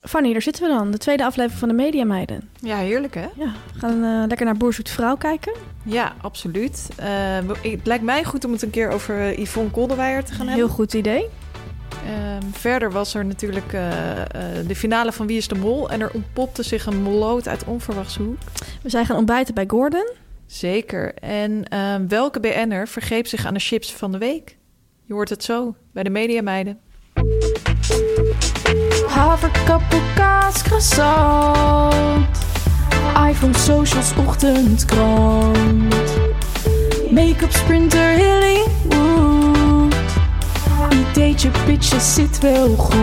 Fanny, daar zitten we dan. De tweede aflevering van de Media Meiden. Ja, heerlijk hè? Ja, we gaan eh, lekker naar Boer Zoekt Vrouw kijken. Ja, absoluut. Eh, het lijkt mij goed om het een keer over eh, Yvonne Kolderweijer te gaan Heel hebben. goed idee. Ehm, verder was er natuurlijk de finale van Wie is de Mol. En er ontpopte zich een moloot uit onverwachte hoek. We zijn gaan ontbijten bij Gordon. Zeker. En ehm, welke BN'er vergreep zich aan de chips van de week? Je hoort het zo bij de Mediameiden. Haverkappel, kaas, croissant. iPhone, socials, ochtendkrant. Make-up, sprinter, Hollywood. Ideetje, pitje, zit wel goed.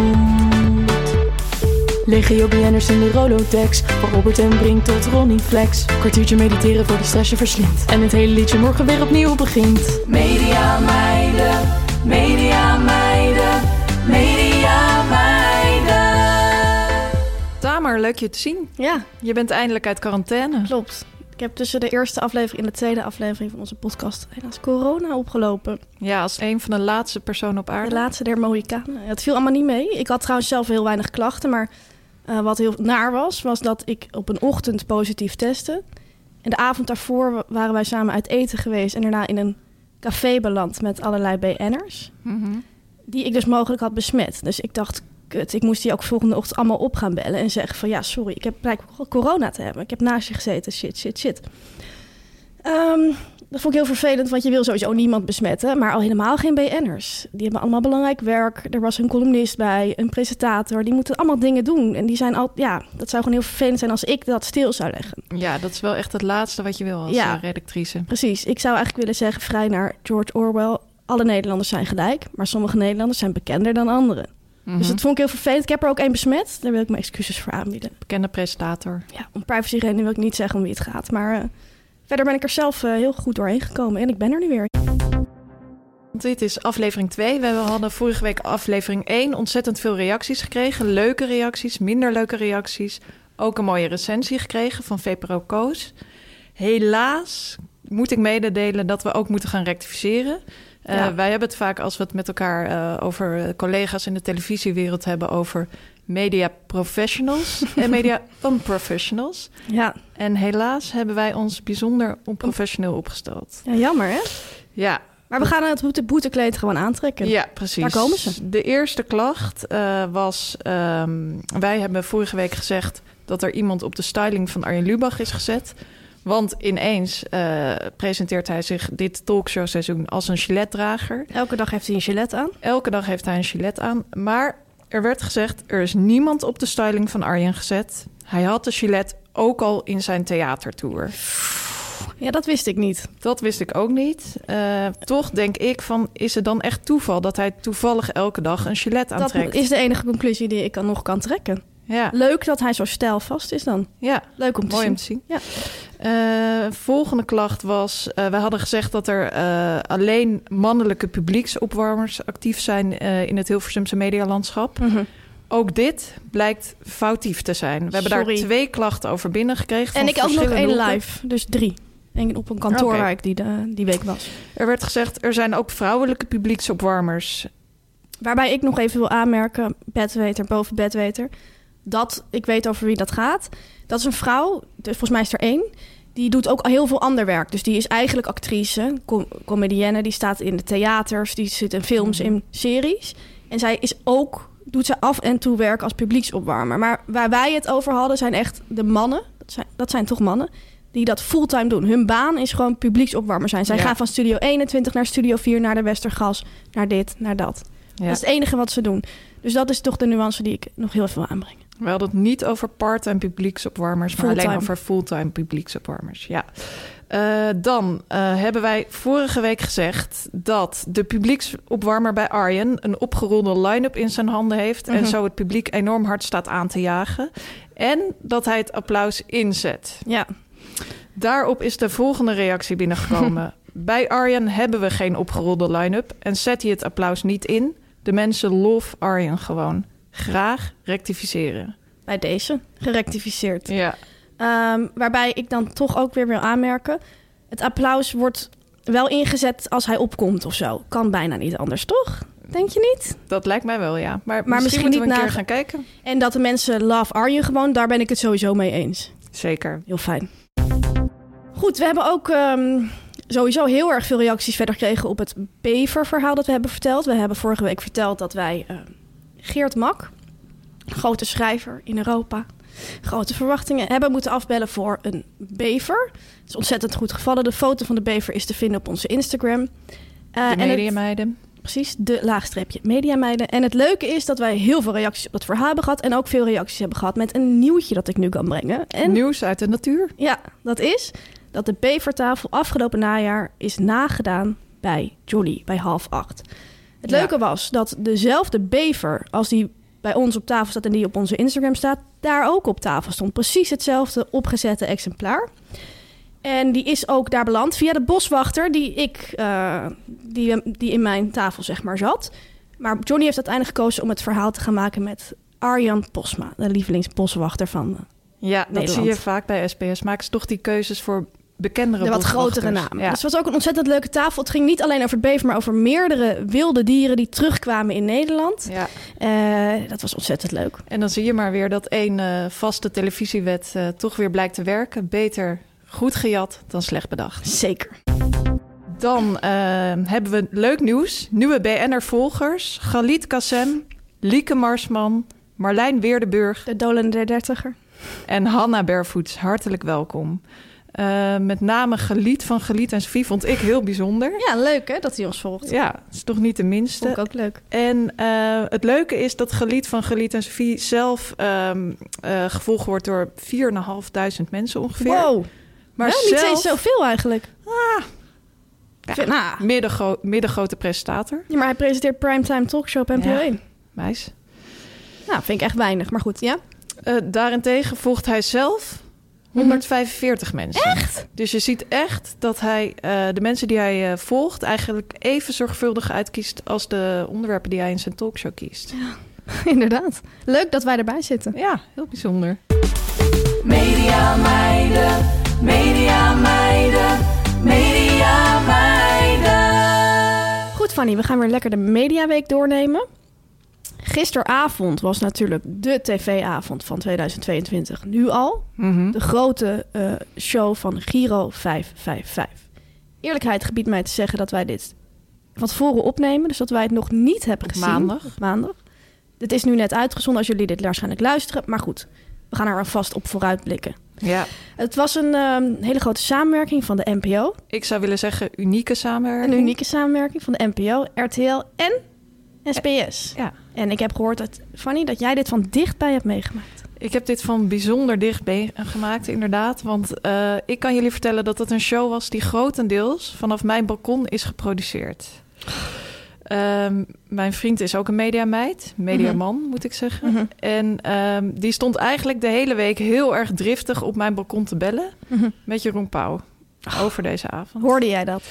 Legio BN'ers in de Rolodex. Van Robert en Brink tot Ronnie Flex. Kwartiertje mediteren voor de stress je verslindt. En het hele liedje morgen weer opnieuw begint. Media meiden, media meiden, Leuk je te zien. Ja, Je bent eindelijk uit quarantaine. klopt. Ik heb tussen de eerste aflevering en de tweede aflevering van onze podcast helaas corona opgelopen. Ja, als een van de laatste personen op De aarde. laatste der Mohikanen. Het viel allemaal niet mee. Ik had trouwens zelf heel weinig klachten. Maar eh, wat heel naar was, was dat ik op een ochtend positief testte. En de avond daarvoor wa- waren wij samen uit eten geweest. En daarna in een café beland met allerlei BN'ers. Mhm. Die ik dus mogelijk had besmet. Dus ik dacht, kut, ik moest die ook volgende ochtend allemaal op gaan bellen. En zeggen van, ja, sorry, ik heb blijkbaar corona te hebben. Ik heb naast je gezeten, shit, shit, shit. Ehm, dat vond ik heel vervelend, want je wil sowieso niemand besmetten. Maar al helemaal geen BN'ers. Die hebben allemaal belangrijk werk. Er was een columnist bij, een presentator. Die moeten allemaal dingen doen. En die zijn al, ja, dat zou gewoon heel vervelend zijn als ik dat stil zou leggen. Ja, dat is wel echt het laatste wat je wil als Ja. eh, redactrice. Precies, ik zou eigenlijk willen zeggen, vrij naar George Orwell. Alle Nederlanders zijn gelijk, maar sommige Nederlanders zijn bekender dan anderen. Mhm. Dus dat vond ik heel vervelend. Ik heb er ook één besmet. Daar wil ik mijn excuses voor aanbieden. Bekende presentator. Ja, om privacy redenen wil ik niet zeggen om wie het gaat. Maar eh, verder ben ik er zelf eh, heel goed doorheen gekomen. En ik ben er nu weer. Dit is aflevering 2. We hadden vorige week aflevering 1 ontzettend veel reacties gekregen. Leuke reacties, minder leuke reacties. Ook een mooie recensie gekregen van VPRO Koos. Helaas moet ik mededelen dat we ook moeten gaan rectificeren. Eh, Ja. Wij hebben het vaak als we het met elkaar eh, over collega's in de televisiewereld hebben... over media professionals en media unprofessionals. Ja, En helaas hebben wij ons bijzonder onprofessioneel opgesteld. ja jammer hè? Ja, Maar we gaan het boete boetekleed gewoon aantrekken. ja, precies. Daar komen ze. De eerste klacht eh, was... ehm, wij hebben vorige week gezegd dat er iemand op de styling van Arjen Lubach is gezet. Want ineens eh, presenteert hij zich dit talkshowseizoen als een giletdrager. Elke dag heeft hij een gilet aan. Elke dag heeft hij een gilet aan. Maar er werd gezegd, er is niemand op de styling van Arjen gezet. Hij had de gilet ook al in zijn theatertour. Ja, dat wist ik niet. Dat wist ik ook niet. Eh, toch denk ik van, is het dan echt toeval dat hij toevallig elke dag een gilet Dat aantrekt? is de enige conclusie die ik dan nog kan trekken. Ja, Leuk dat hij zo stijlvast is dan. ja. Leuk om te mooi zien. om te zien. Ja. Eh, volgende klacht was, eh, we hadden gezegd dat er eh, alleen mannelijke publieksopwarmers actief zijn in het Hilversumse medialandschap. Mhm. Ook dit blijkt foutief te zijn. We hebben Sorry. daar twee klachten over binnengekregen. van En ik ook nog één live. Dus drie. En op een kantoor waar ik die, de- die week was. Er werd gezegd, er zijn ook vrouwelijke publieksopwarmers. Waarbij ik nog even wil aanmerken, bedweter boven bedweter, dat ik weet over wie dat gaat. Dat is een vrouw, dus volgens mij is er één, die doet ook heel veel ander werk. Dus die is eigenlijk actrice, com comedienne. Die staat in de theaters, die zit in films, in series. En zij is ook, doet ze af en toe werk als publieksopwarmer. Maar waar wij het over hadden, zijn echt de mannen. Dat zijn, dat zijn toch mannen? Die dat fulltime doen. Hun baan is gewoon publieksopwarmer zijn. Zij Ja. gaan van Studio 21 naar Studio 4, naar de Westergas, naar dit, naar dat. Ja. Dat is het enige wat ze doen. Dus dat is toch de nuance die ik nog heel veel wil aanbrengen. We hadden het niet over part-time publieksopwarmers, maar alleen over fulltime publieksopwarmers. Ja. Eh, dan eh, hebben wij vorige week gezegd dat de publieksopwarmer bij Arjen een opgerolde line-up in zijn handen heeft en Mhm. zo het publiek enorm hard staat aan te jagen. En dat hij het applaus inzet. Ja, Daarop is de volgende reactie binnengekomen. Bij Arjen hebben we geen opgerolde line-up en zet hij het applaus niet in. De mensen love Arjen gewoon. Graag rectificeren. bij deze gerectificeerd. Ja. Ehm, waarbij ik dan toch ook weer wil aanmerken... het applaus wordt wel ingezet als hij opkomt of zo. Kan bijna niet anders, toch? Denk je niet? Dat lijkt mij wel, ja. Maar, Maar misschien, misschien moeten we een keer gaan kijken. En dat de mensen love Arjen gewoon, daar ben ik het sowieso mee eens. Zeker. Heel fijn. Goed, we hebben ook ehm, sowieso heel erg veel reacties verder gekregen op het beververhaal dat we hebben verteld. We hebben vorige week verteld dat wij ehm, Geert Mak, grote schrijver in Europa, grote verwachtingen, hebben moeten afbellen voor een bever. Het is ontzettend goed gevallen. De foto van de bever is te vinden op onze Instagram. Eh, De en het- mediameiden. Precies, de laagstreepje mediameiden. En het leuke is dat wij heel veel reacties op dat verhaal hebben gehad. En ook veel reacties hebben gehad met een nieuwtje dat ik nu kan brengen. En Nieuws uit de natuur. ja, dat is dat de bevertafel afgelopen najaar is nagedaan bij Jolly, bij half acht. Het Ja. leuke was dat dezelfde bever als die bij ons op tafel staat en die op onze Instagram staat, daar ook op tafel stond. Precies hetzelfde opgezette exemplaar. En die is ook daar beland via de boswachter die ik, eh, die, die in mijn tafel zeg maar zat. Maar Johnny heeft uiteindelijk gekozen om het verhaal te gaan maken met Arjan Posma, de lievelingsboswachter van eh, Ja, dat Nederland. zie je vaak bij SBS. Maken ze toch die keuzes voor bekendere de wat grotere namen. Ja. Dus het was ook een ontzettend leuke tafel. Het ging niet alleen over het bever, maar over meerdere wilde dieren die terugkwamen in Nederland. ja. Eh, dat was ontzettend leuk. En dan zie je maar weer dat één eh, vaste televisiewet eh, toch weer blijkt te werken. Beter goed gejat dan slecht bedacht. Zeker. Dan hebben we leuk nieuws. Nieuwe BN'er-volgers. Galit Kassem, Lieke Marsman, Marlijn Weerdenburg De Dolen der Dertiger. en Hanna Bervoets. Hartelijk welkom. Eh, met name Galiet van Galiet en Sofie vond ik heel bijzonder. Ja, leuk hè, dat hij ons volgt. Ja, dat is toch niet de minste. Vond ik ook leuk. En eh, het leuke is dat Galiet van Galiet en Sofie zelf eh, gevolgd wordt door 4.500 mensen ongeveer. Wow, Maar wel niet zelf eens zoveel eigenlijk. ja. Vind- nou, middengro- middengrote presentator. ja, maar hij presenteert Primetime Talkshow op NPO Ja. 1. Meis. Nou, vind ik echt weinig, maar goed, ja. Daarentegen volgt hij zelf 145 mensen. Echt? Dus je ziet echt dat hij eh, de mensen die hij eh, volgt eigenlijk even zorgvuldig uitkiest als de onderwerpen die hij in zijn talkshow kiest. Inderdaad. Leuk dat wij erbij zitten. Ja, heel bijzonder. Media meiden, media meiden, media meiden. Goed, Fanny, we gaan weer lekker de Mediaweek doornemen. Gisteravond was natuurlijk de tv-avond van 2022 nu al. Mhm. De grote eh, show van Giro 555. Eerlijkheid gebiedt mij te zeggen dat wij dit van tevoren opnemen. Dus dat wij het nog niet hebben gezien. maandag. Maandag. Dit is nu net uitgezonden als jullie dit waarschijnlijk luisteren. Maar goed, we gaan er alvast op vooruitblikken. Ja, Het was een ehm, hele grote samenwerking van de NPO. ik zou willen zeggen unieke samenwerking. Een unieke samenwerking van de NPO, RTL en SBS. Ja, En ik heb gehoord, dat, Fanny, dat jij dit van dichtbij hebt meegemaakt. ik heb dit van bijzonder dichtbij gemaakt, inderdaad. Want eh, ik kan jullie vertellen dat het een show was die grotendeels vanaf mijn balkon is geproduceerd. Ehm, mijn vriend is ook een mediameid, mediaman moet ik zeggen. Mhm. En ehm, die stond eigenlijk de hele week heel erg driftig op mijn balkon te bellen Mhm. met Jeroen Pauw over deze avond. Hoorde jij dat?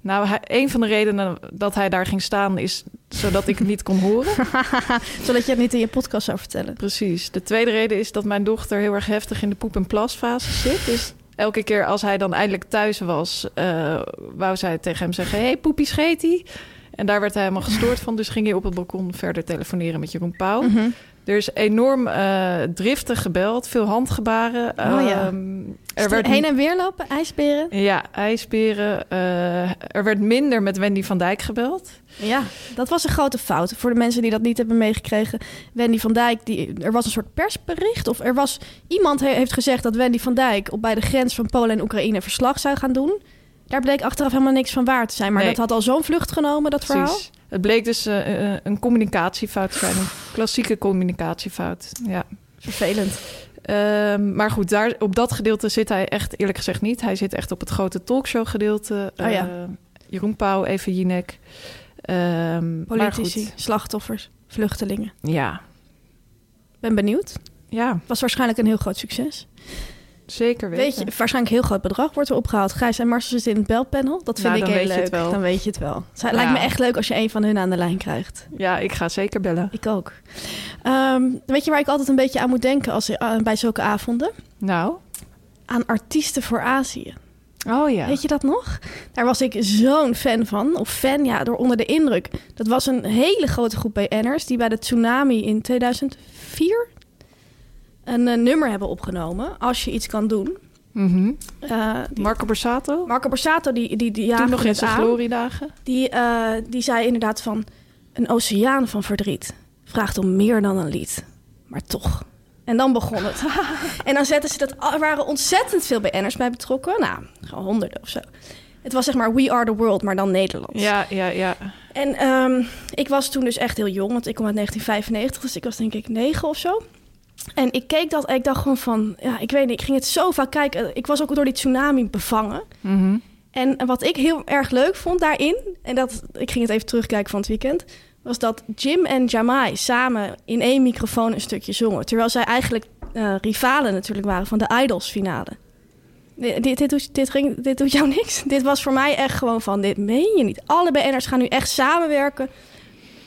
Nou, hij, een van de redenen dat hij daar ging staan is zodat ik het niet kon horen. Zodat je het niet in je podcast zou vertellen. Precies. De tweede reden is dat mijn dochter heel erg heftig in de poep- en plasfase zit. Dus elke keer als hij dan eindelijk thuis was, eh, wou zij tegen hem zeggen... hey, poepie scheet hij. En daar werd hij helemaal gestoord van. Dus ging hij op het balkon verder telefoneren met Jeroen Pauw. Mhm. Er is enorm eh, driftig gebeld, veel handgebaren. Oh ja. Ehm, er werd Heen en weer lopen, ijsberen. Ja, ijsberen. eh, er werd minder met Wendy van Dijk gebeld. Ja, dat was een grote fout. Voor de mensen die dat niet hebben meegekregen. Wendy van Dijk, die, er was een soort persbericht. Of er was iemand he- heeft gezegd dat Wendy van Dijk op bij de grens van Polen en Oekraïne verslag zou gaan doen. Daar bleek achteraf helemaal niks van waar te zijn. Maar Nee. dat had al zo'n vlucht genomen, dat verhaal. Het bleek dus eh, eh, een communicatiefout te zijn. Een klassieke communicatiefout. Ja. Vervelend. Ehm, maar goed, daar, op dat gedeelte zit hij echt eerlijk gezegd niet. Hij zit echt op het grote talkshow gedeelte. Oh ja. Jeroen Pauw, Eva Jinek. Ehm, maar Politici, goed, slachtoffers, vluchtelingen. ja. Ben benieuwd. ja, Was waarschijnlijk een heel groot succes. Zeker weten. Weet je, waarschijnlijk een heel groot bedrag wordt er opgehaald. Gijs en Marcel zitten in het belpanel. Dat vind Nou, ik heel leuk. Dan weet je het wel. Het Ja. lijkt me echt leuk als je een van hun aan de lijn krijgt. Ja, ik ga zeker bellen. Ik ook. Ehm, weet je waar ik altijd een beetje aan moet denken als, eh, bij zulke avonden? Nou? Aan artiesten voor Azië. Oh ja. Weet je dat nog? Daar was ik zo'n fan van. Of fan, ja, door onder de indruk. Dat was een hele grote groep BN'ers die bij de tsunami in 2004 een eh, nummer hebben opgenomen. Als je iets kan doen. Mhm. Eh, die- Marco Borsato? Marco Borsato, die, die, die Toen nog in zijn gloriedagen. Die, eh, die zei inderdaad van... een oceaan van verdriet vraagt om meer dan een lied. Maar toch. En dan begon het. en dan zetten ze dat... Er waren ontzettend veel BN'ers bij betrokken. Nou, gewoon honderden of zo. Het was zeg maar We Are The World, maar dan Nederlands. Ja, ja, ja. En ehm, ik was toen dus echt heel jong, want ik kom uit 1995, dus ik was denk ik negen of zo. En ik keek dat en ik dacht gewoon van, ja, ik weet niet, ik ging het zo vaak kijken. Ik was ook door die tsunami bevangen. Mhm. En wat ik heel erg leuk vond daarin, en dat ik ging het even terugkijken van het weekend, was dat Jim en Jamai samen in één microfoon een stukje zongen. Terwijl zij eigenlijk eh, rivalen natuurlijk waren van de Idols finale. Dit, dit, dit, doet- dit, ging, dit doet jou niks. Dit was voor mij echt gewoon van, dit meen je niet. Alle BN'ers gaan nu echt samenwerken,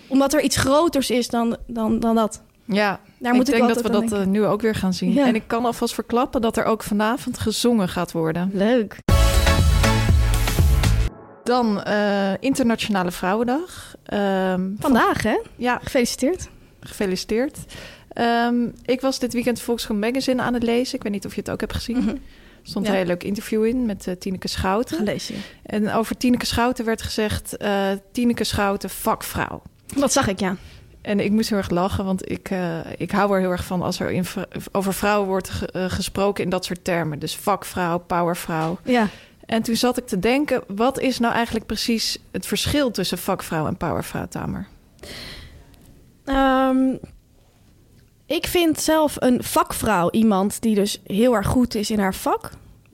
omdat er iets groters is dan, dan, dan dat. Ja, Daar ik moet ik denk dat we dat eh, nu ook weer gaan zien. Ja. En ik kan alvast verklappen dat er ook vanavond gezongen gaat worden. Leuk. Dan eh, Internationale Vrouwendag. Ehm, Vandaag, hè? ja, Gefeliciteerd. gefeliciteerd. Ehm, ik was dit weekend Volkskrant Magazine aan het lezen. Ik weet niet of je het ook hebt gezien. Mhm. Er stond Ja. een heel leuk interview in met eh, Tineke Schouten. Gelezen. En over Tineke Schouten werd gezegd... eh Tineke Schouten, vakvrouw. Dat zag ik, ja. En ik moest heel erg lachen, want ik, eh, ik hou er heel erg van... als er in, over vrouwen wordt ge- eh, gesproken in dat soort termen. Dus vakvrouw, powervrouw. Ja. En toen zat ik te denken... wat is nou eigenlijk precies het verschil tussen vakvrouw en powervrouw, Tamer? Ehm, ik vind zelf een vakvrouw iemand die dus heel erg goed is in haar vak.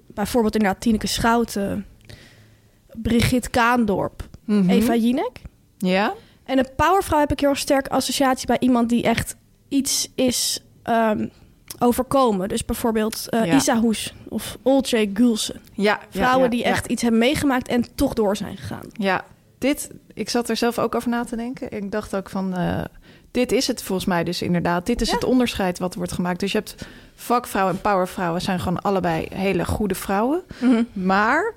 Bijvoorbeeld inderdaad Tineke Schouten, Brigitte Kaandorp, Mhm. Eva Jinek. Ja? En een powervrouw heb ik heel sterk associatie bij iemand die echt iets is ehm, overkomen. Dus bijvoorbeeld eh, Ja. Isa Hoes of Olcay Gulsen. Ja. Vrouwen ja, die echt iets hebben meegemaakt en toch door zijn gegaan. Ja, dit, ik zat er zelf ook over na te denken. Ik dacht ook van, eh, dit is het volgens mij dus inderdaad. Dit is het onderscheid wat wordt gemaakt. Dus je hebt vakvrouwen en powervrouwen zijn gewoon allebei hele goede vrouwen. Maar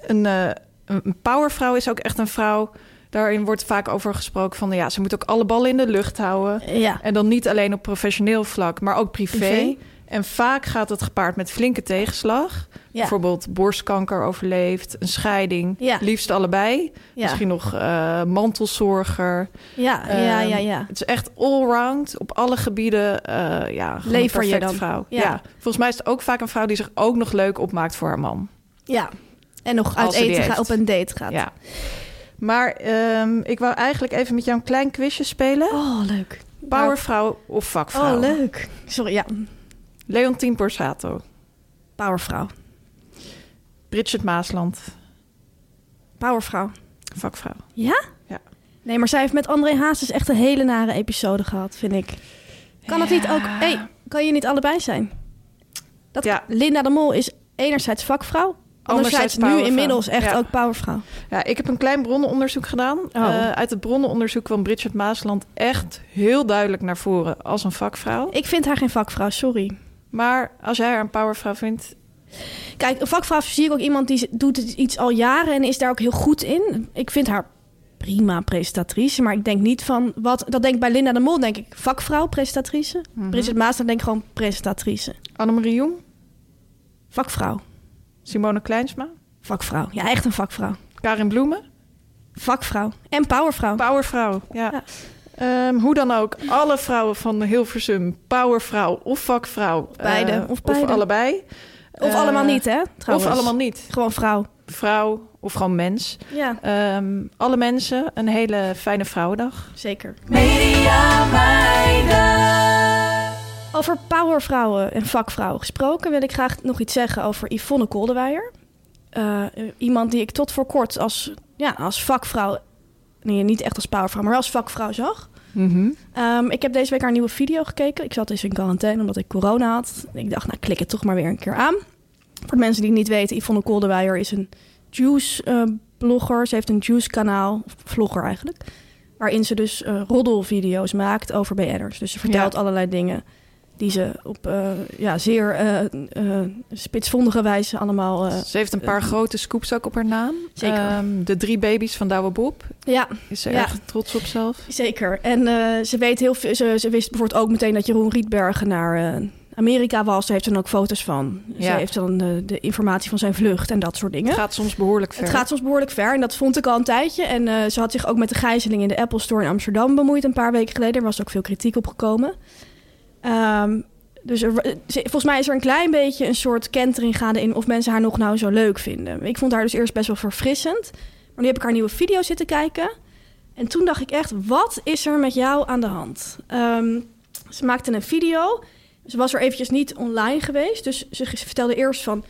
een, eh, een powervrouw is ook echt een vrouw... Daarin wordt vaak over gesproken van... ja, ze moet ook alle ballen in de lucht houden. Ja, En dan niet alleen op professioneel vlak, maar ook privé. Privé. En vaak gaat het gepaard met flinke tegenslag. ja. Bijvoorbeeld borstkanker overleefd, een scheiding. Ja. Liefst allebei. ja. Misschien nog eh, mantelzorger. Ja, ja, ja, Ehm, ja. Het is echt allround op alle gebieden. eh ja, Lever je dan. vrouw. Ja. Volgens mij is het ook vaak een vrouw die zich ook nog leuk opmaakt voor haar man. Ja. En nog uit Als eten gaat, op een date gaat. Ja. Maar ehm, ik wou eigenlijk even met jou een klein quizje spelen. Oh, leuk. Powervrouw of vakvrouw? Oh, leuk. Sorry, ja. Leontien Borsato. Powervrouw. Bridget Maasland. Powervrouw. Vakvrouw. Ja? Ja. Nee, maar zij heeft met André Hazes echt een hele nare episode gehad, vind ik. Kan het niet ook... hey, kan je niet allebei zijn? Dat, Ja. Linda de Mol is enerzijds vakvrouw... Anderzijds nu inmiddels echt Ja. ook powervrouw. Ja, ik heb een klein bronnenonderzoek gedaan. Oh. Eh, uit het bronnenonderzoek kwam Bridget Maasland echt heel duidelijk naar voren als een vakvrouw. Ik vind haar geen vakvrouw, sorry. Maar als jij haar een powervrouw vindt, Kijk, een vakvrouw zie ik ook iemand die doet het iets al jaren en is daar ook heel goed in. Ik vind haar prima presentatrice. Maar ik denk niet van wat. Dat denk ik bij Linda de Mol, denk ik vakvrouw, presentatrice. Mhm. Bridget Maas, dan denk ik gewoon presentatrice. Annemarie Jong, Vakvrouw. Simone Kleinsma, Vakvrouw. Ja, echt een vakvrouw. Karin Bloemen, Vakvrouw. En powervrouw. powervrouw. Ja. Ja. Ehm, hoe dan ook, alle vrouwen van Hilversum, powervrouw of vakvrouw. beide, eh, of beide. allebei. of Eh, allemaal niet, hè? Trouwens. Of allemaal niet. Gewoon vrouw. Vrouw of gewoon mens. Ja, Ehm, alle mensen, een hele fijne vrouwendag. zeker. Media meiden. Over powervrouwen en vakvrouwen gesproken wil ik graag nog iets zeggen over Yvonne Koldewijer. Eh, iemand die ik tot voor kort als, ja, als vakvrouw, nee, niet echt als powervrouw, maar als vakvrouw zag. Ehm, ik heb deze week haar nieuwe video gekeken. Ik zat dus in quarantaine omdat ik corona had. Ik dacht, nou klik het toch maar weer een keer aan. Voor de mensen die het niet weten, Yvonne Koldewijer is een juice-blogger. ze heeft een juice-kanaal, vlogger eigenlijk. Waarin ze dus eh, roddelvideo's maakt over BN'ers. Dus ze vertelt Ja. allerlei dingen die ze op eh, ja, zeer eh, eh, spitsvondige wijze allemaal... Ze heeft een paar grote scoops ook op haar naam. Zeker. Ehm, de drie baby's van Douwe Bob. ja, Is ze Ja. erg trots op zelf. Zeker. En ze weet heel veel. Ze, ze wist bijvoorbeeld ook meteen dat Jeroen Rietbergen naar Amerika was. Daar heeft ze dan ook foto's van. Ze Ja. heeft dan de, de informatie van zijn vlucht en dat soort dingen. Het gaat soms behoorlijk ver. Het gaat soms behoorlijk ver en dat vond ik al een tijdje. En ze had zich ook met de gijzeling in de Apple Store in Amsterdam bemoeid een paar weken geleden. Er was ook veel kritiek op gekomen. Ehm, dus volgens mij is er een klein beetje een soort kentering gaande in of mensen haar nog nou zo leuk vinden. Ik vond haar dus eerst best wel verfrissend. Maar nu heb ik haar nieuwe video zitten kijken. En toen dacht ik echt, wat is er met jou aan de hand? Ehm, ze maakte een video. Ze was er eventjes niet online geweest. Dus ze vertelde eerst van...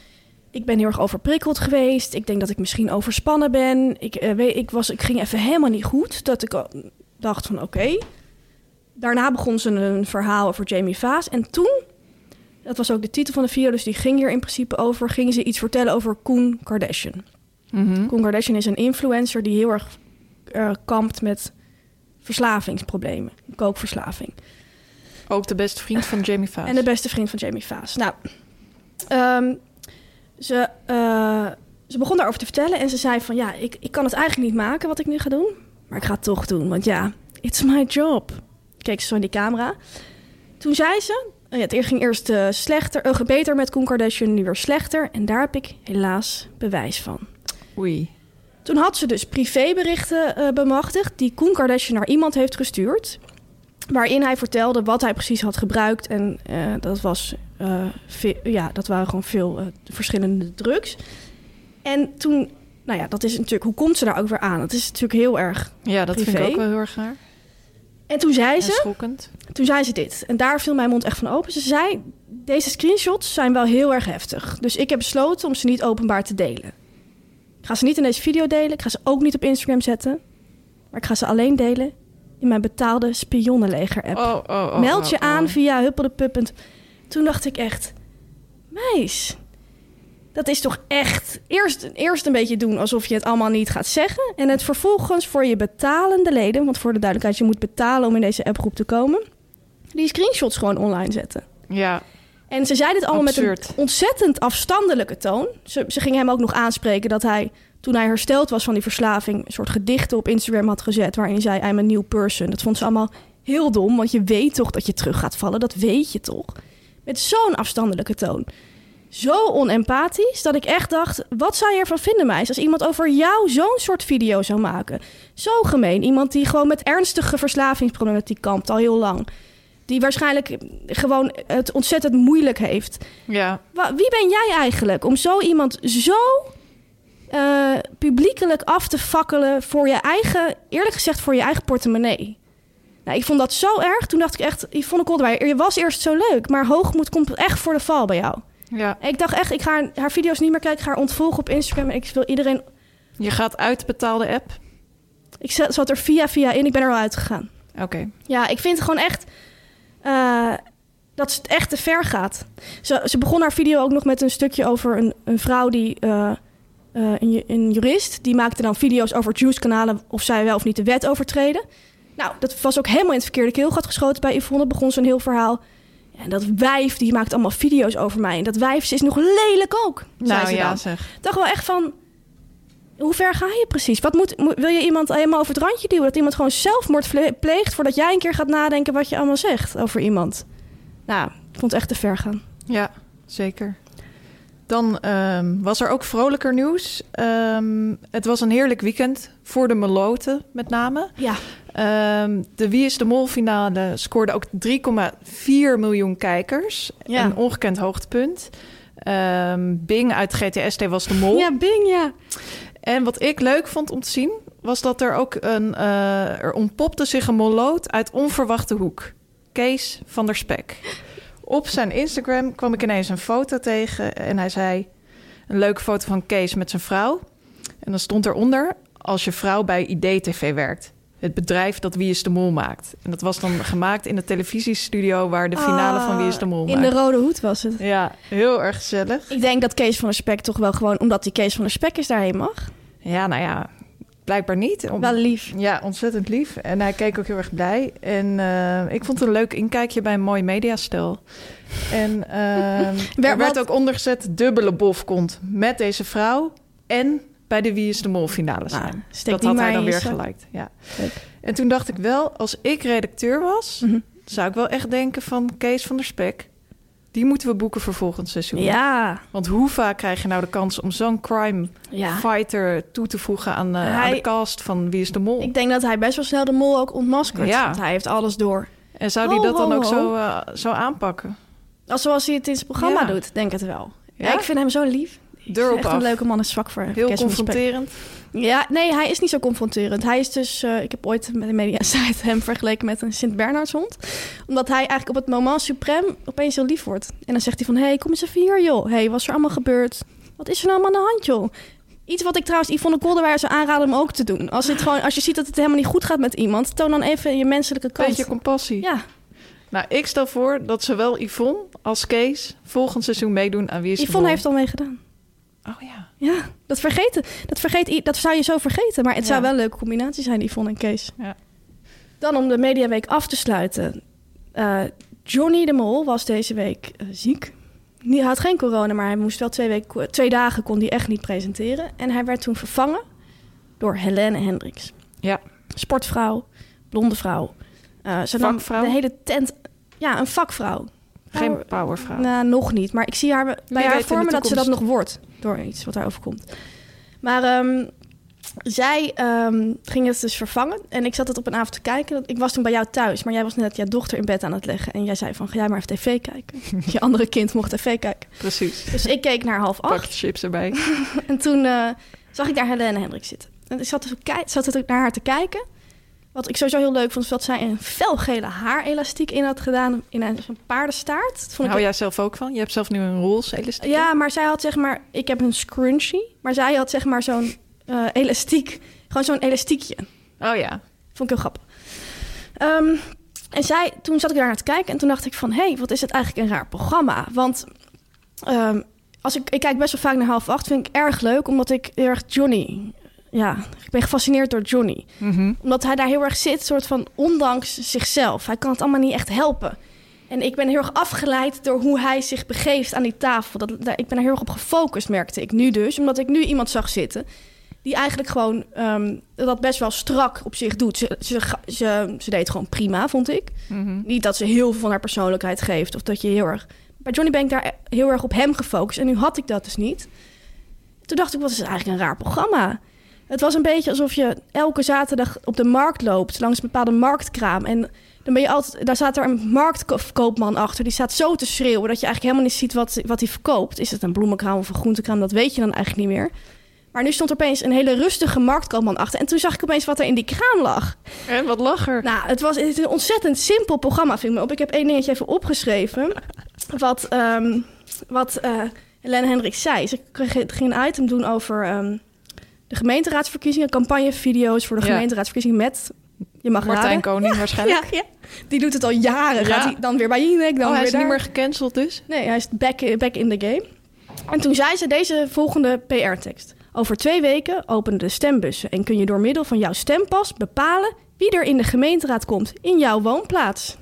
Ik ben heel erg overprikkeld geweest. Ik denk dat ik misschien overspannen ben. Ik, eh, weet, ik, was, ik ging even helemaal niet goed. Dat ik dacht van oké. Daarna begon ze een verhaal over Jamie Vaas. En toen, dat was ook de titel van de video... dus die ging hier in principe over... ging ze iets vertellen over Koen Kardashian. Mhm. Koen Kardashian is een influencer die heel erg eh, kampt met verslavingsproblemen. Kookverslaving. Ook de beste vriend van Jamie Foxx. En de beste vriend van Jamie Vaas. Nou, ehm, ze, eh, ze begon daarover te vertellen en ze zei van... ja, ik, ik kan het eigenlijk niet maken wat ik nu ga doen. Maar ik ga het toch doen, want ja, it's my job. Keek ze zo in die camera. Toen zei ze... oh ja, het ging eerst eh, slechter, eh, beter met Koen Kardashian, nu weer slechter. En daar heb ik helaas bewijs van. Oei. Toen had ze dus privéberichten eh, bemachtigd die Koen Kardashian naar iemand heeft gestuurd. Waarin hij vertelde wat hij precies had gebruikt. En dat, was, ja, dat waren gewoon veel verschillende drugs. En toen, nou ja, dat is natuurlijk, hoe komt ze daar ook weer aan? Dat is natuurlijk heel erg. Ja, dat vind ik ook wel heel erg raar. En toen zei ze, schokkend. toen zei ze dit. En daar viel mijn mond echt van open. Ze zei, deze screenshots zijn wel heel erg heftig. Dus ik heb besloten om ze niet openbaar te delen. Ik ga ze niet in deze video delen. Ik ga ze ook niet op Instagram zetten. Maar ik ga ze alleen delen in mijn betaalde spionnenleger-app. Oh, oh, oh, Meld je aan via huppeldepup. Toen dacht ik echt... Meis, dat is toch echt... Eerst, eerst een beetje doen alsof je het allemaal niet gaat zeggen. En het vervolgens voor je betalende leden... want voor de duidelijkheid, je moet betalen om in deze appgroep te komen... die screenshots gewoon online zetten. Ja, En ze zei dit allemaal met een ontzettend afstandelijke toon. Ze, ze ging hem ook nog aanspreken dat hij, toen hij hersteld was van die verslaving, een soort gedichten op Instagram had gezet. waarin hij zei: I'm a new person. Dat vond ze allemaal heel dom, want je weet toch dat je terug gaat vallen. Dat weet je toch? Met zo'n afstandelijke toon. Zo onempathisch dat ik echt dacht: wat zou je ervan vinden, meis, als iemand over jou zo'n soort video zou maken? Zo gemeen. Iemand die gewoon met ernstige verslavingsproblematiek kampt al heel lang. Die waarschijnlijk gewoon het ontzettend moeilijk heeft. ja. Wie ben jij eigenlijk om zo iemand zo eh, publiekelijk af te fakkelen voor je eigen, eerlijk gezegd, voor je eigen portemonnee? Nou, ik vond dat zo erg. Toen dacht ik echt, Yvonne Kolderweijer, je was eerst zo leuk, maar hoogmoed komt echt voor de val bij jou. Ja. Ik dacht echt, ik ga haar, haar video's niet meer kijken, ik ga haar ontvolgen op Instagram en ik wil iedereen... Je gaat uit de betaalde app. Ik zat er via via in, ik ben er al uitgegaan. Oké. Ja, ik vind het gewoon echt eh, dat het echt te ver gaat. Ze, ze begon haar video ook nog met een stukje over een, een vrouw die. eh, eh, een, een jurist die maakte dan video's over Juice-kanalen of zij wel of niet de wet overtreden. Nou, dat was ook helemaal in het verkeerde keelgat geschoten bij Yvonne. Begon ze een heel verhaal. En dat wijf, die maakt allemaal video's over mij. En dat wijf, ze is nog lelijk ook. Nou ze ja, dan. zeg. Dacht wel echt van... Hoe ver ga je precies? Wat moet, moet- wil je iemand helemaal over het randje duwen? Dat iemand gewoon zelfmoord pleegt voordat jij een keer gaat nadenken wat je allemaal zegt over iemand? Nou, ik vond het echt te ver gaan. Ja, zeker. Dan ehm, was er ook vrolijker nieuws. Ehm, het was een heerlijk weekend voor de Meloten met name. Ja. Ehm, de Wie is de Mol finale scoorde ook 3,4 miljoen kijkers. Ja. Een ongekend hoogtepunt. Ehm, Bing uit GTST was de mol. Ja, Bing, ja. En wat ik leuk vond om te zien, was dat er ook een... eh, er ontpopte zich een moloot uit onverwachte hoek. Kees van der Spek. Op zijn Instagram kwam ik ineens een foto tegen en hij zei... een leuke foto van Kees met zijn vrouw. En dan stond eronder... als je vrouw bij IDTV werkt. Het bedrijf dat Wie is de Mol maakt. En dat was dan gemaakt in de televisiestudio... waar de finale van Wie is de Mol Ah, In maakt. de rode hoed was het. Ja, heel erg gezellig. Ik denk dat Kees van der Spek toch wel gewoon, omdat hij Kees van der Spek is, daarheen mag. Ja, nou ja, blijkbaar niet. Om- Wel lief. Ja, ontzettend lief. En hij keek ook heel erg blij. En eh, ik vond het een leuk inkijkje bij een mooi mediastel. En eh, er werd wat- ook ondergezet dubbele bofkont met deze vrouw en bij de Wie is de Mol finale zijn. steek dat die had hij dan weer geliked. Ja. Leuk. En toen dacht ik wel, als ik redacteur was, Mhm. zou ik wel echt denken van Kees van der Spek. Die moeten we boeken voor volgend seizoen. Ja, Want hoe vaak krijg je nou de kans om zo'n crime ja. fighter toe te voegen aan, eh, aan Hij- de cast van Wie is de Mol? Ik denk dat hij best wel snel de mol ook ontmaskert. Ja. Want hij heeft alles door. En zou Ho, dat dan ho, ook ho. zo, eh, zo aanpakken? Als zoals hij het in zijn programma Ja. doet, denk het wel. Ja? ik vind hem zo lief. Deur op Echt af. een leuke man, is zwak voor Heel confronterend. Ja, nee, hij is niet zo confronterend. Hij is dus, eh, ik heb ooit met een media site hem vergeleken met een Sint-Bernardshond. Omdat hij eigenlijk op het moment suprem opeens heel lief wordt. En dan zegt hij van, hé, hey, kom eens even hier, joh. Hé, hey, wat is er allemaal gebeurd? Wat is er nou allemaal aan de hand, joh? Iets wat ik trouwens Yvonne Kolderweijer zou aanraden om ook te doen. Als, het gewoon, als je ziet dat het helemaal niet goed gaat met iemand... toon dan even je menselijke kant. Beetje compassie. ja, Nou, ik stel voor dat zowel Yvonne als Kees volgend seizoen meedoen aan Wie is de Yvonne heeft al meegedaan. Oh ja. Ja, dat vergeten. Dat, vergeet, dat zou je zo vergeten. Maar het zou Ja. wel een leuke combinatie zijn, Yvonne en Kees. Ja. Dan om de Mediaweek af te sluiten. Eh, Johnny de Mol was deze week eh, ziek. Hij had geen corona, maar hij moest wel twee, weken, twee dagen kon hij echt niet presenteren. En hij werd toen vervangen door Helene Hendricks. Ja. Sportvrouw, blonde vrouw. Eh, ze nam Vakvrouw? De hele tent... Ja, een vakvrouw. Geen Power- powervrouw. nou, nog niet. Maar ik zie haar bij weet haar me dat ze dat nog wordt. Door iets wat daar overkomt. Maar ehm, zij ehm, ging het dus vervangen. En ik zat het op een avond te kijken. Ik was toen bij jou thuis. Maar jij was net jouw dochter in bed aan het leggen. En jij zei van, ga jij maar even tv kijken. Je andere kind mocht tv kijken. Precies. Dus ik keek naar half acht. Pakje chips erbij. En toen eh, zag ik daar Helene Hendricks zitten. En ik zat, dus zat er naar haar te kijken. Wat ik sowieso heel leuk vond, is dat zij een felgele haarelastiek in had gedaan. In een zo'n paardenstaart. Dat vond ik Hou jij zelf ook van? Je hebt zelf nu een roze elastiek. Ja, maar zij had zeg maar... Ik heb een scrunchie. Maar zij had zeg maar zo'n eh, elastiek. Gewoon zo'n elastiekje. Oh ja. Vond ik heel grappig. Ehm, en zij, toen zat ik daar naar te kijken. En toen dacht ik van... Hé, hey, wat is het eigenlijk een raar programma. Want ehm, als ik, ik kijk best wel vaak naar half acht. Vind ik erg leuk. Omdat ik heel erg Johnny... Ja, ik ben gefascineerd door Johnny Mhm. omdat hij daar heel erg zit, soort van ondanks zichzelf. Hij kan het allemaal niet echt helpen. En ik ben heel erg afgeleid door hoe hij zich begeeft aan die tafel. Dat, daar, ik ben er heel erg op gefocust, merkte ik nu dus. Omdat ik nu iemand zag zitten die eigenlijk gewoon ehm, dat best wel strak op zich doet. Ze, ze, ze, ze deed gewoon prima, vond ik. Mhm. Niet dat ze heel veel van haar persoonlijkheid geeft. Of dat je heel erg... Bij Johnny ben ik daar heel erg op hem gefocust. En nu had ik dat dus niet. Toen dacht ik, wat is eigenlijk een raar programma. Het was een beetje alsof je elke zaterdag op de markt loopt... langs een bepaalde marktkraam. En dan ben je altijd... Daar staat er een marktkoopman achter. Die staat zo te schreeuwen dat je eigenlijk helemaal niet ziet wat, wat hij verkoopt. Is het een bloemenkraam of een groentekraam? Dat weet je dan eigenlijk niet meer. Maar nu stond er opeens een hele rustige marktkoopman achter. En toen zag ik opeens wat er in die kraam lag. En wat lacher. Nou, het was het is een ontzettend simpel programma, viel me op. Ik heb één dingetje even opgeschreven. Wat, ehm wat eh Helene Hendricks zei. Ze kreeg- ging een item doen over ehm, de gemeenteraadsverkiezingen. Campagnevideo's voor de Ja. gemeenteraadsverkiezingen met... Je mag Martijn raden. Koning waarschijnlijk. Ja, ja. Die doet het al jaren. Ja. Gaat hij dan weer bij Jinek, dan oh, hij is niet meer gecanceld dus? Nee, hij is back, back in the game. En toen zei ze deze volgende PR-tekst. Over twee weken openen de stembussen... en kun je door middel van jouw stempas bepalen... wie er in de gemeenteraad komt in jouw woonplaats.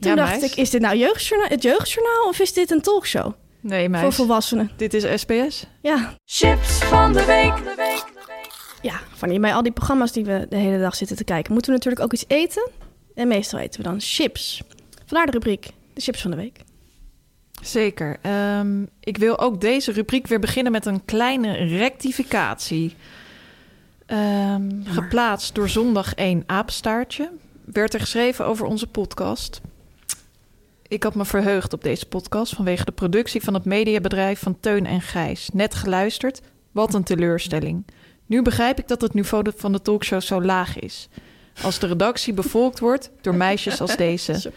Toen dacht meis. ik, is dit nou jeugdjournaal, het jeugdjournaal... of is dit een talkshow Nee, voor meis. volwassenen? Dit is SBS. Ja, Chips van de week. Fanny, bij al die programma's die we de hele dag zitten te kijken, moeten we natuurlijk ook iets eten. En meestal eten we dan chips. Vandaar de rubriek, de chips van de week. Zeker. Ehm, ik wil ook deze rubriek weer beginnen met een kleine rectificatie. Ehm, geplaatst door zondag 1 apenstaartje. Werd er geschreven over onze podcast. Ik had me verheugd op deze podcast vanwege de productie van het mediabedrijf van Teun en Gijs. Net geluisterd. Wat een teleurstelling. Nu begrijp ik dat het niveau van de talkshow zo laag is. Als de redactie bevolkt wordt door meisjes als deze.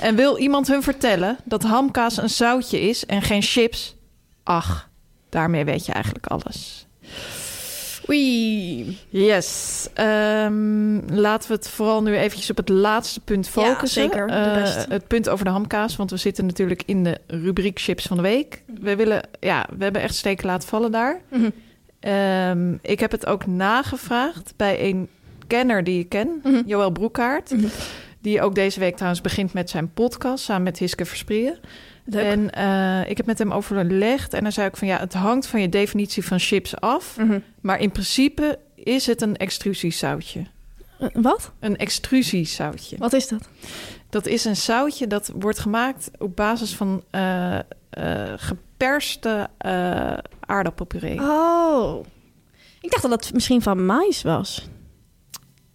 En wil iemand hun vertellen dat hamkaas een zoutje is en geen chips? Ach, daarmee weet je eigenlijk alles. Oei. Yes. Ehm, laten we het vooral nu eventjes op het laatste punt Ja, focussen. zeker, de Eh, het punt over de hamkaas, want we zitten natuurlijk in de rubriek chips van de week. We willen, ja, we hebben echt steken laten vallen daar. Mhm. Ehm, ik heb het ook nagevraagd bij een kenner die ik ken, Mhm. Joël Broekhaart. Mhm. Die ook deze week trouwens begint met zijn podcast samen met Hiske Versprieën. Leuk. En eh, ik heb met hem overlegd en dan zei ik van ja, het hangt van je definitie van chips af. Mhm. Maar in principe is het een extrusiezoutje. Eh, wat? Een extrusiezoutje. Wat is dat? Dat is een zoutje dat wordt gemaakt op basis van eh, eh, geperste aardappelpuree. Oh. Ik dacht dat het misschien van mais was.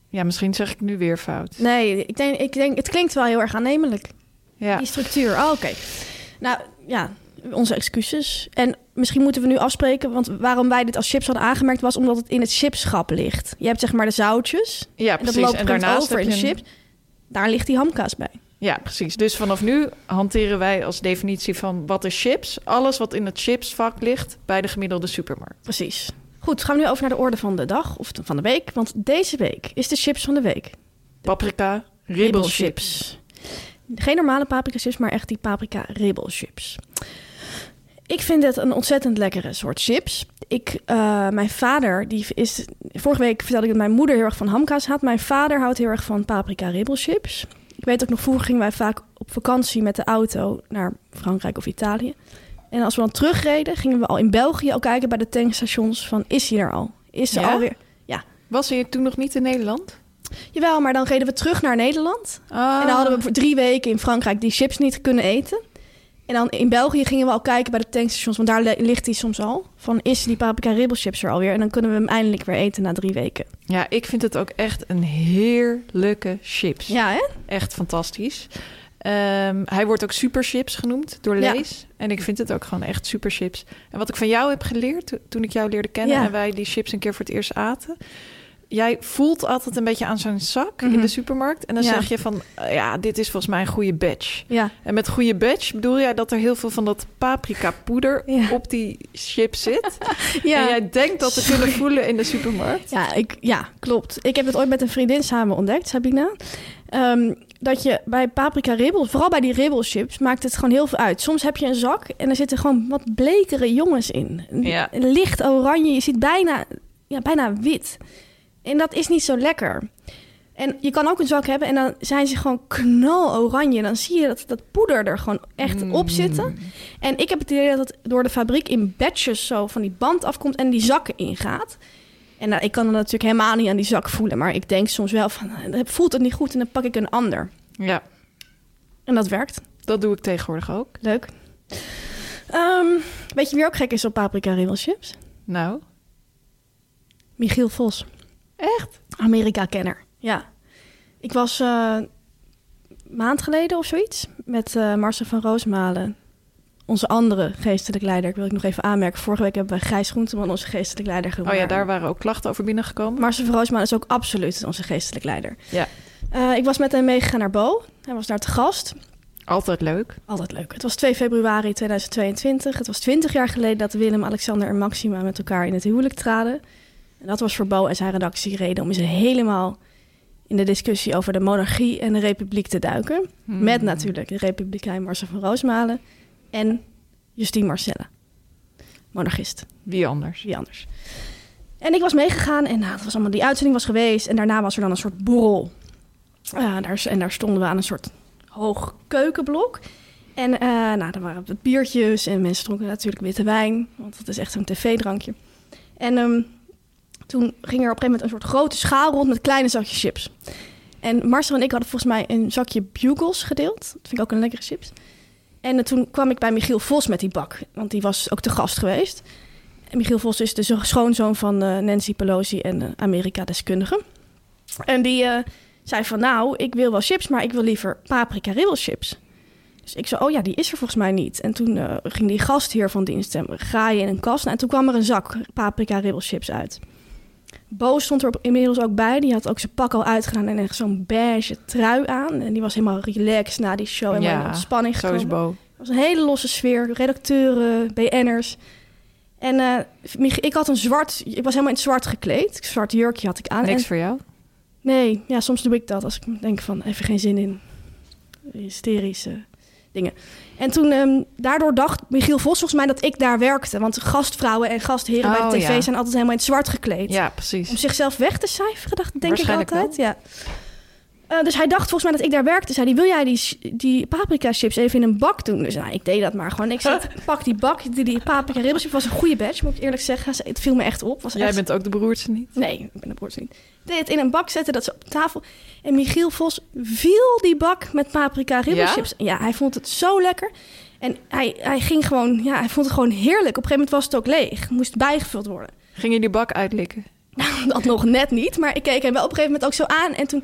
Ja, misschien zeg ik nu weer fout. Nee, ik denk, ik denk, het klinkt wel heel erg aannemelijk. Ja. Die structuur. Oh, oké. Nou, ja, onze excuses. En misschien moeten we nu afspreken, want waarom wij dit als chips hadden aangemerkt was omdat het in het chipschap ligt. Je hebt zeg maar de zoutjes ja, en dat precies. loopt En daarnaast over heb in de je een- chips. Daar ligt die hamkaas bij. Ja, precies. Dus vanaf nu hanteren wij als definitie van wat is chips? Alles wat in het chipsvak ligt bij de gemiddelde supermarkt. Precies. Goed, gaan we nu over naar de orde van de dag of van de week. Want deze week is de chips van de week. Paprika, ribbelchips. Geen normale paprika chips, maar echt die paprika ribbelchips. Ik vind het een ontzettend lekkere soort chips. Ik, eh, mijn vader, die is... Vorige week vertelde ik dat mijn moeder heel erg van hamkaas had. Mijn vader houdt heel erg van paprika ribbelchips. Ik weet ook nog, vroeger gingen wij vaak op vakantie met de auto naar Frankrijk of Italië. En als we dan terugreden, gingen we al in België al kijken bij de tankstations van... Is hij er al? Is ze Ja? alweer... Ja, Was hij toen nog niet in Nederland? Jawel, maar dan reden we terug naar Nederland. Ah. En dan hadden we voor drie weken in Frankrijk die chips niet kunnen eten. En dan in België gingen we al kijken bij de tankstations, want daar li- ligt hij soms al. Van is die paprika ribbelchips er alweer? En dan kunnen we hem eindelijk weer eten na drie weken. Ja, ik vind het ook echt een heerlijke chips. Ja, hè? Echt fantastisch. Ehm, hij wordt ook super chips genoemd door Ja. Lees. En ik vind het ook gewoon echt super chips. En wat ik van jou heb geleerd to- toen ik jou leerde kennen Ja. en wij die chips een keer voor het eerst aten. Jij voelt altijd een beetje aan zo'n zak in Mhm. de supermarkt. En dan Ja. zeg je van, eh, ja, dit is volgens mij een goede batch. Ja. En met goede batch bedoel jij dat er heel veel van dat paprika poeder Ja. op die chips zit. Ja. En jij denkt dat te kunnen voelen in de supermarkt. Ja, ik, ja, klopt. Ik heb het ooit met een vriendin samen ontdekt, Sabina. Ehm, dat je bij paprika ribbel, vooral bij die ribbelchips, maakt het gewoon heel veel uit. Soms heb je een zak en er zitten gewoon wat blekere jongens in. Ja. Licht oranje, je ziet bijna, ja, bijna wit. En dat is niet zo lekker. En je kan ook een zak hebben en dan zijn ze gewoon knaloranje. Dan zie je dat dat poeder er gewoon echt op zitten. En ik heb het idee dat het door de fabriek in batches zo van die band afkomt en die zakken ingaat. En nou, ik kan het natuurlijk helemaal niet aan die zak voelen. Maar ik denk soms wel van, eh, voelt het niet goed en dan pak ik een ander. Ja, En dat werkt. dat doe ik tegenwoordig ook. Leuk. Ehm, weet je wie ook gek is op paprika ribbelchips? Nou, Michiel Vos. Echt? Amerika-kenner. Ja. Ik was eh, een maand geleden of zoiets met Marcel van Roosmalen. Onze andere geestelijk leider. Ik wil ik nog even aanmerken. Vorige week hebben we Gijs Groenteman, onze geestelijk leider, Oh gewonnen. ja, daar waren ook klachten over binnengekomen. Marcel van Roosmalen is ook absoluut onze geestelijk leider. Ja. Eh, ik was met hem meegegaan naar Bo. Hij was daar te gast. Altijd leuk. Altijd leuk. Het was 2 februari 2022. Het was 20 jaar geleden dat Willem, Alexander en Maxima met elkaar in het huwelijk traden. En dat was voor Bo en zijn redactie reden om ze helemaal in de discussie over de monarchie en de republiek te duiken. Hmm. Met natuurlijk de republikein Marcel van Roosmalen en Justine Marcella. Monarchist. Wie anders? Wie anders. En ik was meegegaan en nou, dat was allemaal, die uitzending was geweest. En daarna was er dan een soort borrel. Daar, en daar stonden we aan een soort hoog keukenblok. En eh nou, daar waren wat biertjes en mensen dronken natuurlijk witte wijn. Want dat is echt zo'n tv-drankje. En ehm, Toen ging er op een gegeven moment een soort grote schaal rond met kleine zakjes chips. En Marcel en ik hadden volgens mij een zakje Bugles gedeeld. Dat vind ik ook een lekkere chips. En eh, toen kwam ik bij Michiel Vos met die bak, want die was ook te gast geweest. En Michiel Vos is de zo- schoonzoon van eh, Nancy Pelosi en eh, Amerika-deskundige. En die zei van, nou, ik wil wel chips, maar ik wil liever paprika ribbelchips. Dus ik zei, oh ja, die is er volgens mij niet. En toen ging die gastheer van dienst hem graaien in een kast. Nou, en toen kwam er een zak paprika ribbelchips uit. Bo stond er inmiddels ook bij. Die had ook zijn pak al uitgedaan en echt zo'n beige trui aan. En die was helemaal relaxed na die show. Helemaal in ontspanning zo is gekomen. Bo. Het was een hele losse sfeer. Redacteuren, BN'ers. En Mich- ik had een zwart... Ik was helemaal in het zwart gekleed. Een zwart jurkje had ik aan. Niks En- voor jou? Nee, ja, soms doe ik dat als ik denk van even geen zin in hysterische dingen. En toen, ehm, daardoor dacht Michiel Vos volgens mij dat ik daar werkte. Want gastvrouwen en gastheren bij Oh, de tv ja. zijn altijd helemaal in het zwart gekleed. Ja, Om precies. zichzelf weg te cijferen, dacht, denk ik altijd. Ja. Eh, dus hij dacht volgens mij dat ik daar werkte. Zei hij, wil jij die, die paprika chips even in een bak doen? Dus nou, ik deed dat maar gewoon. Ik zei, pak die bak, die, die paprika ribbelchips. was een goede batch, moet ik eerlijk zeggen. Het viel me echt op. Was Jij echt bent ook de broertje niet? Nee, ik ben de broertje niet. Deed het in een bak zetten, dat ze op tafel. En Michiel Vos viel die bak met paprika ribbelchips. Ja? hij vond het zo lekker. En hij, hij ging gewoon, ja, hij vond het gewoon heerlijk. Op een gegeven moment was het ook leeg. Moest bijgevuld worden. Ging je die bak uitlikken? Dat nog net niet, maar ik keek hem wel op een gegeven moment ook zo aan. En toen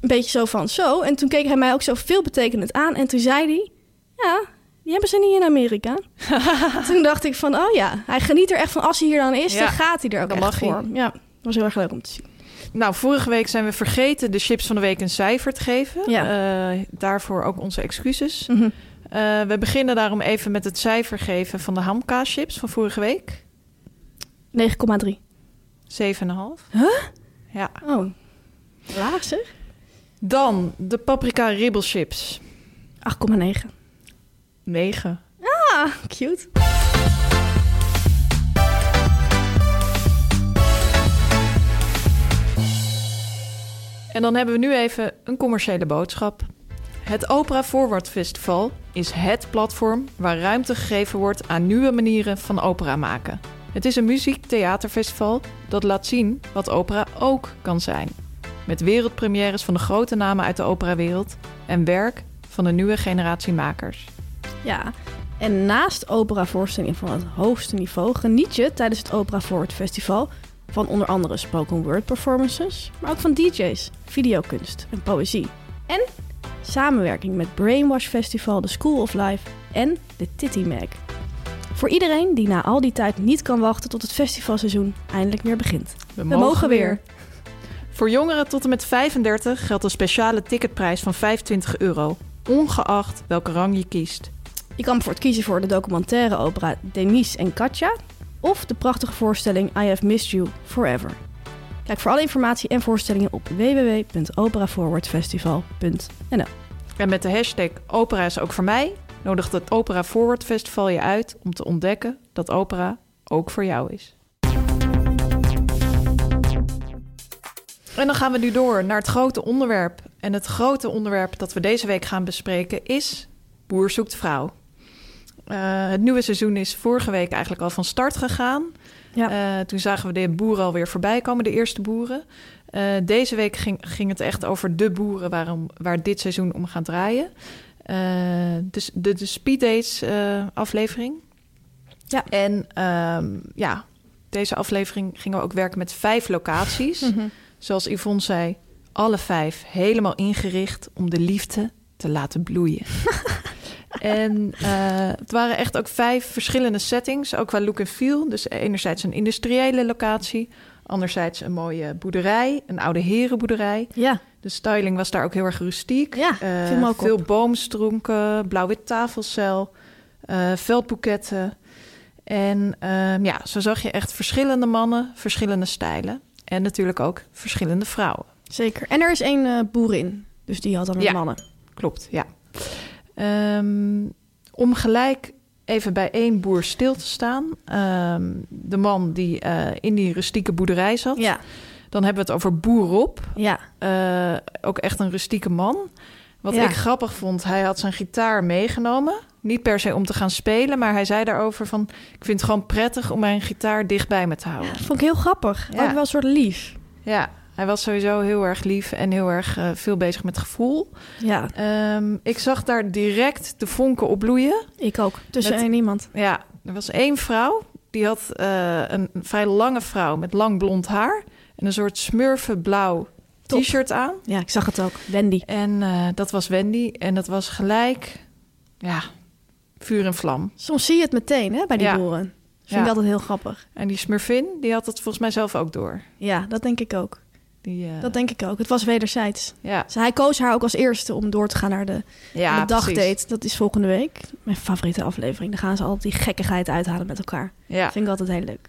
een beetje zo van zo. En toen keek hij mij ook zo veelbetekenend aan. En toen zei hij, ja, die hebben ze niet in Amerika. toen dacht ik van, oh ja, hij geniet er echt van. Als hij hier dan is, Ja, dan gaat hij er ook dan echt mag hij. voor. Ja, dat was heel erg leuk om te zien. Nou, vorige week zijn we vergeten de chips van de week een cijfer te geven. Ja. Eh, daarvoor ook onze excuses. Mhm. Eh, we beginnen daarom even met het cijfer geven van de hamkaaschips van vorige week. 9,3. 7,5. Huh? Ja. Oh, laag zeg. Dan de paprika ribbelchips. 8,9. 9. Ah, cute. En dan hebben we nu even een commerciële boodschap. Het Opera Forward Festival is het platform waar ruimte gegeven wordt aan nieuwe manieren van opera maken. Het is een muziek-theaterfestival dat laat zien wat opera ook kan zijn. Met wereldpremières van de grote namen uit de operawereld en werk van de nieuwe generatie makers. Ja, en naast operavoorstellingen van het hoogste niveau geniet je tijdens het Opera Forward Festival van onder andere spoken word performances, maar ook van DJ's, videokunst en poëzie. En samenwerking met Brainwash Festival, The School of Life en de Titty Mag. Voor iedereen die na al die tijd niet kan wachten tot het festivalseizoen eindelijk weer begint. We mogen weer. Voor jongeren tot en met 35 geldt een speciale ticketprijs van 25 euro, ongeacht welke rang je kiest. Je kan bijvoorbeeld kiezen voor de documentaire opera Denise en Katja of de prachtige voorstelling I Have Missed You Forever. Kijk voor alle informatie en voorstellingen op www.operaforwardfestival.nl. En met de hashtag opera is ook voor mij nodigt het Opera Forward Festival je uit om te ontdekken dat opera ook voor jou is. En dan gaan we nu door naar het grote onderwerp. En het grote onderwerp dat we deze week gaan bespreken is Boer zoekt vrouw. Eh, het nieuwe seizoen is vorige week eigenlijk al van start gegaan. Ja. Eh, toen zagen we de boeren alweer voorbij komen, de eerste boeren. Eh, deze week ging, ging het echt over de boeren waarom, waar dit seizoen om gaat draaien. Dus de, de Speed Dates aflevering. Ja. En ehm, ja, deze aflevering gingen we ook werken met vijf locaties. Mhm. Zoals Yvonne zei, alle vijf helemaal ingericht om de liefde te laten bloeien. en eh, het waren echt ook vijf verschillende settings, ook qua look en feel. Dus enerzijds een industriële locatie, anderzijds een mooie boerderij, een oude herenboerderij. Ja, De styling was daar ook heel erg rustiek. Ja, Eh, veel op. boomstronken, blauw-wit tafelcel, eh, veldboeketten. En ehm, ja, zo zag je echt verschillende mannen, verschillende stijlen. En natuurlijk ook verschillende vrouwen. zeker. En er is één eh, boerin, dus die had dan Ja. mannen. Klopt, ja. Ehm, om gelijk even bij één boer stil te staan. Ehm, de man die eh, in die rustieke boerderij zat. Ja, Dan hebben we het over Boer Rob. ja. Eh, ook echt een rustieke man. Wat Ja. ik grappig vond, hij had zijn gitaar meegenomen. Niet per se om te gaan spelen, maar hij zei daarover van... ik vind het gewoon prettig om mijn gitaar dicht bij me te houden. Dat vond ik heel grappig. Ja. Ook wel een soort lief. Ja, hij was sowieso heel erg lief en heel erg eh, veel bezig met gevoel. Ja, Ehm, ik zag daar direct de vonken opbloeien. ik ook. Tussen één iemand. Ja, er was één vrouw, die had eh, een vrij lange vrouw met lang blond haar... en een soort smurfenblauw t-shirt aan. Ja, ik zag het ook. Wendy. En eh, dat was Wendy. En dat was gelijk, ja, vuur en vlam. Soms zie je het meteen hè, bij die Ja. boeren. Dat vind ik altijd heel grappig. En die smurfin, die had het volgens mij zelf ook door. Ja, dat denk ik ook. Die, eh, Dat denk ik ook. Het was wederzijds. ja, Dus hij koos haar ook als eerste om door te gaan naar de, ja de dagdate. Dat is volgende week. Mijn favoriete aflevering. Dan gaan ze altijd die gekkigheid uithalen met elkaar. Ja, Vind ik altijd heel leuk.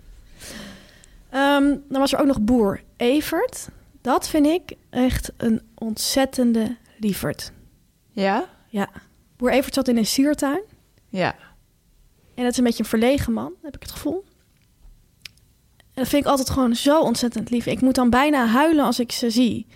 Ehm, dan was er ook nog boer Evert. Dat vind ik echt een ontzettende lieverd. ja, Ja. Boer Evert zat in een siertuin. Ja. En dat is een beetje een verlegen man, heb ik het gevoel. En dat vind ik altijd gewoon zo ontzettend lief. Ik moet dan bijna huilen als ik ze zie.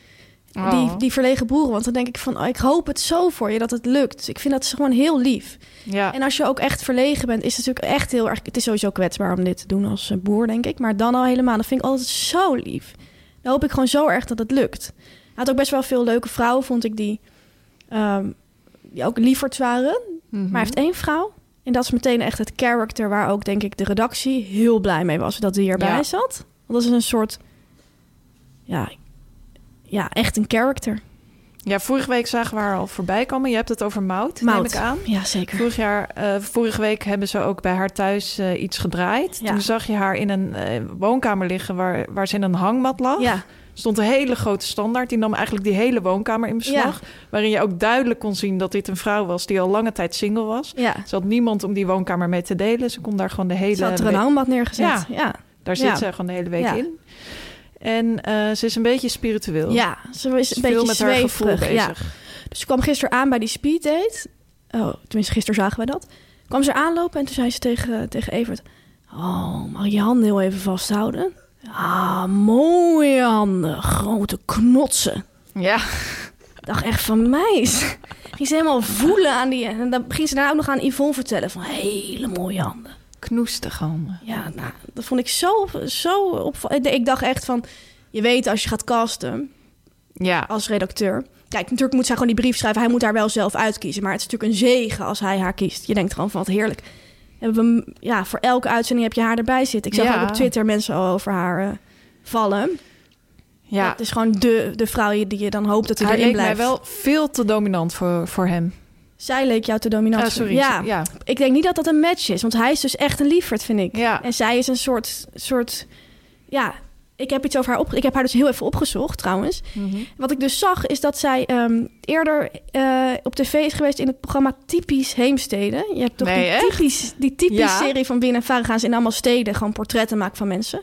Oh. Die, die verlegen boeren. Want dan denk ik van, oh, ik hoop het zo voor je dat het lukt. Ik vind dat gewoon heel lief. ja. En als je ook echt verlegen bent, is het natuurlijk echt heel erg... Het is sowieso kwetsbaar om dit te doen als eh, boer, denk ik. Maar dan al helemaal, dat vind ik altijd zo lief. Dan hoop ik gewoon zo erg dat het lukt. Hij had ook best wel veel leuke vrouwen, vond ik, die, ehm, die ook lieverd waren. Mhm. Maar hij heeft één vrouw. En dat is meteen echt het character waar ook, denk ik, de redactie heel blij mee was dat hij hierbij Ja. zat. Want dat is een soort, ja, ja, echt een character. Ja, vorige week zagen we haar al voorbij komen. Je hebt het over Mout, neem ik aan. Ja, zeker. Vorig jaar, eh, vorige week hebben ze ook bij haar thuis eh, iets gedraaid. Ja. Toen zag je haar in een eh, woonkamer liggen waar, waar ze in een hangmat lag. Ja, stond een hele grote standaard. Die nam eigenlijk die hele woonkamer in beslag. Waarin je ook duidelijk kon zien dat dit een vrouw was die al lange tijd single was. ja. Ze had niemand om die woonkamer mee te delen. Ze kon daar gewoon de hele Ze had er een hangmat neergezet. Ja. Ja, Daar zit ze gewoon de hele week in. En eh, ze is een beetje spiritueel. ja. ze is een beetje met haar gevoel zweverig. Ja. bezig. Dus ze kwam gisteren aan bij die speeddate. Oh, tenminste, gisteren zagen wij dat. Kwam ze aanlopen en toen zei ze tegen, tegen Evert... Oh, mag je je handen heel even vasthouden? Ah, mooie handen. Grote knotsen. Ja. Ik dacht echt van meis. Ging ze helemaal voelen aan die... En dan ging ze daar ook nog aan Yvonne vertellen van... Hele mooie handen. knoestige handen. Ja, nou, dat vond ik zo, zo opvallend. Ik dacht echt van... Je weet als je gaat casten Ja, als redacteur... Kijk, natuurlijk moet zij gewoon die brief schrijven. Hij moet daar wel zelf uitkiezen. Maar het is natuurlijk een zegen als hij haar kiest. Je denkt gewoon van wat heerlijk. Hebben we, ja, voor elke uitzending heb je haar erbij zitten. Ik zag Ja. ook op Twitter mensen al over haar eh, vallen. ja. Het is gewoon de, de vrouw die je dan hoopt dat hij hij erin leek mij blijft. wel veel te dominant voor, voor hem. Zij leek jou te dominant. Ah, sorry. Ja, ja. ik denk niet dat dat een match is. Want hij is dus echt een lieferd, vind ik. Ja. En zij is een soort, soort... Ja, ik heb iets over haar op. Ik heb haar dus heel even opgezocht, trouwens. Mhm. Wat ik dus zag, is dat zij ehm, eerder eh, op tv is geweest in het programma Typisch Heemsteden. Je hebt toch Nee, die echt? typisch, die typisch Ja. serie van Binnen en gaan ze in allemaal steden gewoon portretten maken van mensen.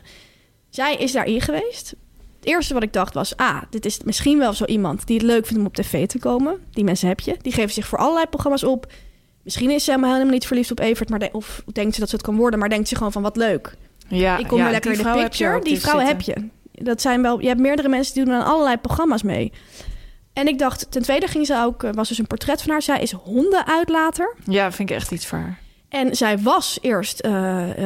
Zij is daarin geweest. Het eerste wat ik dacht was, ah, dit is misschien wel zo iemand die het leuk vindt om op tv te komen. Die mensen heb je. Die geven zich voor allerlei programma's op. Misschien is ze helemaal helemaal niet verliefd op Evert, maar de- of denkt ze dat ze het kan worden, maar denkt ze gewoon van wat leuk. Ja, ik kom ja, lekker die in de vrouw heb je picture. Die vrouwen heb je. Dat zijn wel, je hebt meerdere mensen die doen aan allerlei programma's mee. En ik dacht, ten tweede ging ze ook, eh, was dus een portret van haar. Zij is hondenuitlater. Ja, vind ik echt iets voor haar. En zij was eerst eh,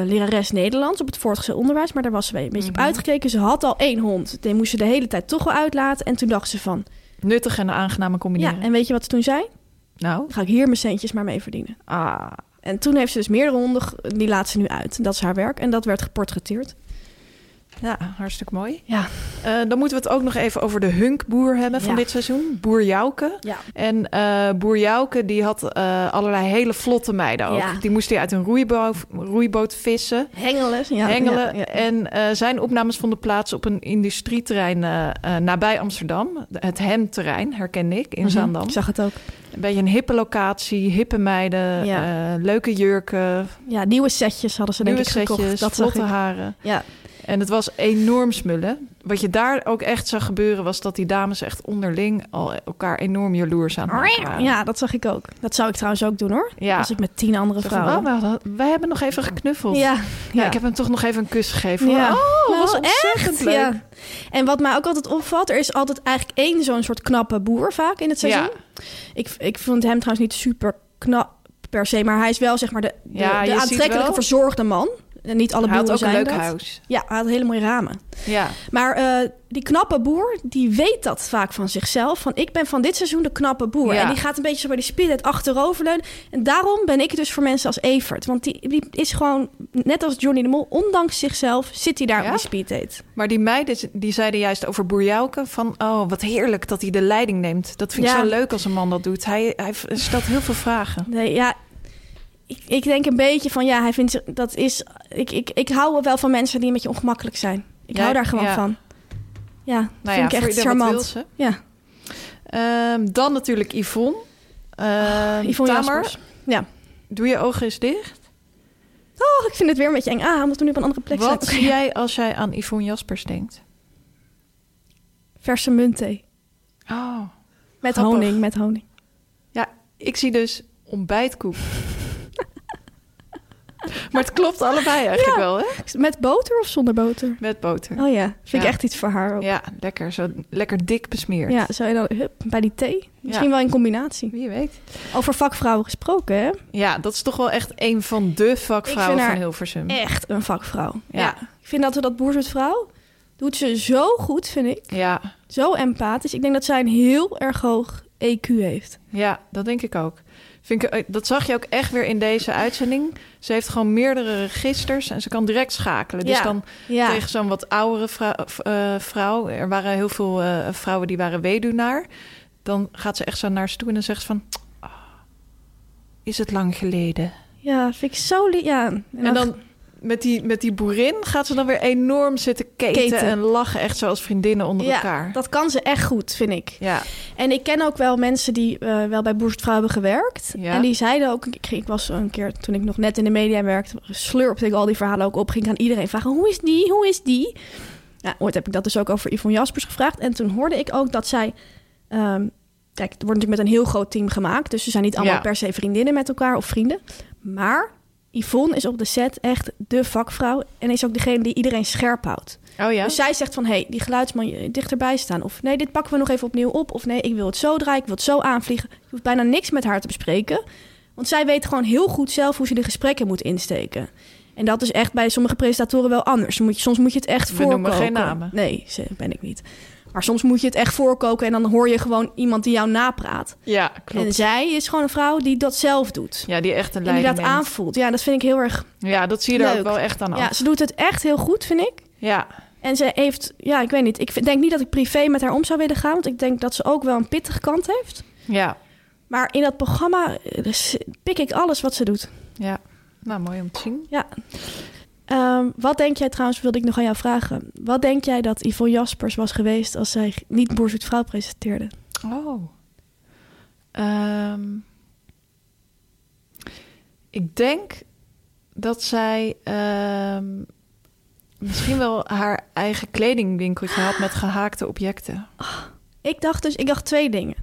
eh, lerares Nederlands op het voortgezet onderwijs, maar daar was ze een beetje Mhm. op uitgekeken. Ze had al één hond. Die moest ze de hele tijd toch wel uitlaten. En toen dacht ze van, Nuttig en aangename combineren. ja, en weet je wat ze toen zei? Nou, Dan ga ik hier mijn centjes maar mee verdienen. ah, En toen heeft ze dus meerdere honden, die laat ze nu uit. Dat is haar werk. En dat werd geportretteerd. Ja, hartstikke mooi. Ja. Eh, dan moeten we het ook nog even over de hunkboer hebben van Ja. dit seizoen. Boer Jouke. Ja. En eh, Boer Jouke die had eh, allerlei hele vlotte meiden ook. Ja. Die moest hij uit een roeiboot, roeiboot vissen. Hengelen. Ja, hengelen. ja. En zijn opnames vonden plaats op een industrieterrein nabij Amsterdam. Het Hemterrein, herkende ik, in Mhm, Zaandam. Ik zag het ook. Een beetje een hippe locatie, hippe meiden, leuke jurken, Ja, nieuwe setjes hadden ze denk nieuwe ik gekocht. setjes, Dat zag vlotte ik. haren. Ja. En het was enorm smullen. Wat je daar ook echt zag gebeuren... was dat die dames echt onderling al elkaar enorm jaloers aan waren. ja, dat zag ik ook. Dat zou ik trouwens ook doen hoor. Ja. Als ik met tien andere vrouwen. wij, hebben nog even geknuffeld. ja, Ja, ik heb hem toch nog even een kus gegeven. Ja. Oh, Nou, was echt, leuk. ja. En wat mij ook altijd opvalt, er is altijd eigenlijk één zo'n soort knappe boer vaak in het seizoen. Ik, ik vond hem trouwens niet super knap, per se, maar hij is wel zeg maar de, de, aantrekkelijke verzorgde man. En niet alle Hij had boeren ook een zijn leuk dat. huis. Ja, hij had hele mooie ramen. Ja. Maar eh, die knappe boer, die weet dat vaak van zichzelf. Van ik ben van dit seizoen de knappe boer. Ja. En die gaat een beetje zo bij die spirit achteroverleunen. En daarom ben ik dus voor mensen als Evert. Want die, die is gewoon, net als Johnny de Mol, ondanks zichzelf zit hij daar Ja? op die speed date. Maar die meiden die zeiden juist over Boerjauke van... oh, wat heerlijk dat hij de leiding neemt. Dat vind ik Ja. zo leuk als een man dat doet. Hij, hij stelt heel veel vragen. Nee, ja, ik, ik denk een beetje van ja, hij vindt dat is. Ik, ik, ik hou wel van mensen die een beetje ongemakkelijk zijn. Ik Ja, hou daar gewoon ja. van. Ja, Nou vind ja, ik echt charmant. Ja, Ehm, dan natuurlijk Yvonne. Ehm Yvonne Tamer, Jaspers. Ja. doe je ogen eens dicht. Oh, ik vind het weer een beetje eng. Ah, omdat we nu op een andere plek Wat zijn. zie jij als jij aan Yvonne Jaspers denkt? Verse muntthee. Oh. Met Grappig. honing, met honing. Ja, ik zie dus ontbijtkoek. maar het klopt allebei eigenlijk Ja. wel, hè? Met boter of zonder boter? Met boter. Oh ja, vind ik Ja. echt iets voor haar ook. Ja, Ja, lekker. Zo lekker dik besmeerd. zou je dan hup, bij die thee? Misschien Ja. wel in combinatie. Wie weet. Over vakvrouwen gesproken, hè? Ja, dat is toch wel echt een van de vakvrouwen van Hilversum. Echt een vakvrouw. Ja. Ja. Ik vind dat we dat boerzoetvrouw doet ze zo goed, vind ik. Ja, Zo empathisch. Ik denk dat zij een heel erg hoog EQ heeft. ja, dat denk ik ook. Vind ik, eh, dat zag je ook echt weer in deze uitzending. Ze heeft gewoon meerdere registers en ze kan direct schakelen. Dus Ja. dan Ja, tegen zo'n wat oudere vrou- eh, vrouw. Er waren heel veel eh, vrouwen die waren weduwnaar. Dan gaat ze echt zo naar ze toe en dan zegt ze van... "Ah, is het lang geleden? ja vind ik zo. Ja. En, En dan met die, met die boerin gaat ze dan weer enorm zitten keten, Keten. en lachen. Echt zoals vriendinnen onder ja, elkaar. dat kan ze echt goed, vind ik. Ja, En ik ken ook wel mensen die eh, wel bij Boerstvrouw hebben gewerkt. Ja. En die zeiden ook, ik, ik was een keer toen ik nog net in de media werkte, slurpte ik al die verhalen ook op. Ging ik aan iedereen vragen, hoe is die, hoe is die? Ja, ooit heb ik dat dus ook over Yvonne Jaspers gevraagd. En toen hoorde ik ook dat zij... ehm, kijk, het wordt natuurlijk met een heel groot team gemaakt. Dus ze zijn niet allemaal Ja. per se vriendinnen met elkaar of vrienden. Maar Yvonne is op de set echt de vakvrouw. En is ook degene die iedereen scherp houdt. oh ja? Dus zij zegt van, hé, hey, die geluidsman je dichterbij staan. Of nee, dit pakken we nog even opnieuw op. Of nee, ik wil het zo draaien, ik wil het zo aanvliegen. Je hoeft bijna niks met haar te bespreken. Want zij weet gewoon heel goed zelf hoe ze de gesprekken moet insteken. En dat is echt bij sommige presentatoren wel anders. Dan moet je, soms moet je het echt We voorkoken. noemen geen namen. Nee, ben ik niet. Maar soms moet je het echt voorkoken en dan hoor je gewoon iemand die jou napraat. Ja, En klopt. zij is gewoon een vrouw die dat zelf doet. Ja, die echt een en die leiding dat aanvoelt. Ja, dat vind ik heel erg Ja, dat zie je er ook wel echt aan af. Ja, ze doet het echt heel goed, vind ik. Ja, En ze heeft, ja, ik weet niet. Ik denk niet dat ik privé met haar om zou willen gaan. Want ik denk dat ze ook wel een pittige kant heeft. ja, Maar in dat programma eh, dus pik ik alles wat ze doet. ja. Nou, mooi om te zien. Ja. Ehm, wat denk jij trouwens, wilde ik nog aan jou vragen. Wat denk jij dat Yvonne Jaspers was geweest als zij niet Boer Zoekt Vrouw presenteerde? Oh. Ehm, ik denk dat zij ehm, misschien wel haar eigen kledingwinkeltje had met gehaakte objecten. Ik dacht dus, ik dacht twee dingen.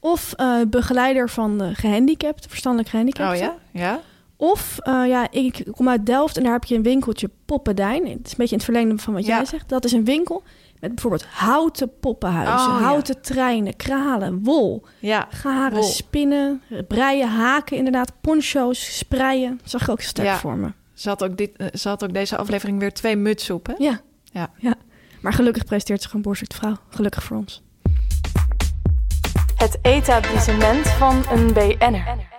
Of eh, begeleider van de gehandicapten, verstandelijk gehandicapten. Oh ja? Ja? Of, eh, ja, ik kom uit Delft en daar heb je een winkeltje Poppendijn. Het is een beetje in het verlengde van wat Ja. jij zegt. Dat is een winkel met bijvoorbeeld houten poppenhuizen, Oh, ja. houten treinen, kralen, wol, Ja. garen, Wol. spinnen, breien, haken inderdaad, poncho's, spreien. Zag ik ook sterk Ja. voor me. Ze had, ook dit, eh, ze had ook deze aflevering weer twee mutsen op, hè? Ja. Ja. ja. Maar gelukkig presenteert ze gewoon Boerzoekt Vrouw. Gelukkig voor ons. Het etablissement van een BN'er.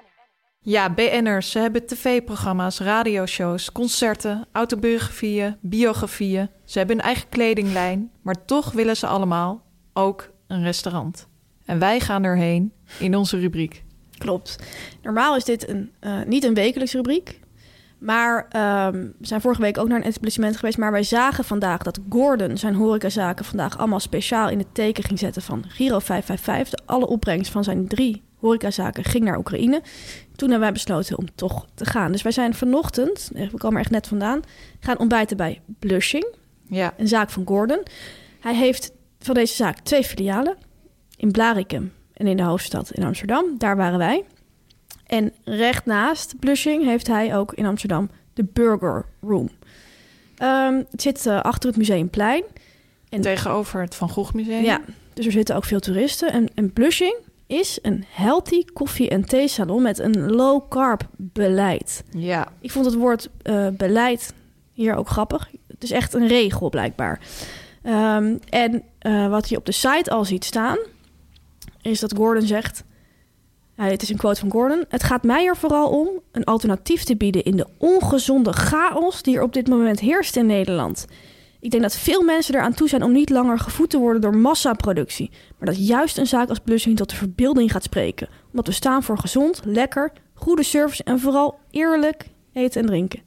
Ja, BN'ers. Ze hebben tv-programma's, radioshows, concerten, autobiografieën, biografieën. Ze hebben een eigen kledinglijn, maar toch willen ze allemaal ook een restaurant. En wij gaan erheen in onze rubriek. Klopt. Normaal is dit een, eh, niet een wekelijkse rubriek. Maar ehm, we zijn vorige week ook naar een etablissement geweest. Maar wij zagen vandaag dat Gordon zijn horecazaken vandaag allemaal speciaal in het teken ging zetten van Giro 555. De alle opbrengst van zijn drie horecazaken ging naar Oekraïne. Toen hebben wij besloten om toch te gaan. Dus wij zijn vanochtend, eh, we komen er echt net vandaan, gaan ontbijten bij Blushing, Ja, een zaak van Gordon. Hij heeft van deze zaak twee filialen. In Blarikum en in de hoofdstad in Amsterdam. Daar waren wij. En recht naast Blushing heeft hij ook in Amsterdam de Burger Room. Ehm, het zit eh, achter het Museumplein. En tegenover het Van Gogh Museum. ja, dus er zitten ook veel toeristen. En, en Blushing is een healthy koffie- en theesalon met een low-carb beleid. Ja. Ik vond het woord eh, beleid hier ook grappig. Het is echt een regel blijkbaar. Ehm, en eh, wat je op de site al ziet staan, is dat Gordon zegt... Dit is een quote van Gordon. Het gaat mij er vooral om een alternatief te bieden in de ongezonde chaos die er op dit moment heerst in Nederland. Ik denk dat veel mensen eraan toe zijn om niet langer gevoed te worden door massaproductie. Maar dat juist een zaak als Blushing tot de verbeelding gaat spreken. Omdat we staan voor gezond, lekker, goede service en vooral eerlijk eten en drinken.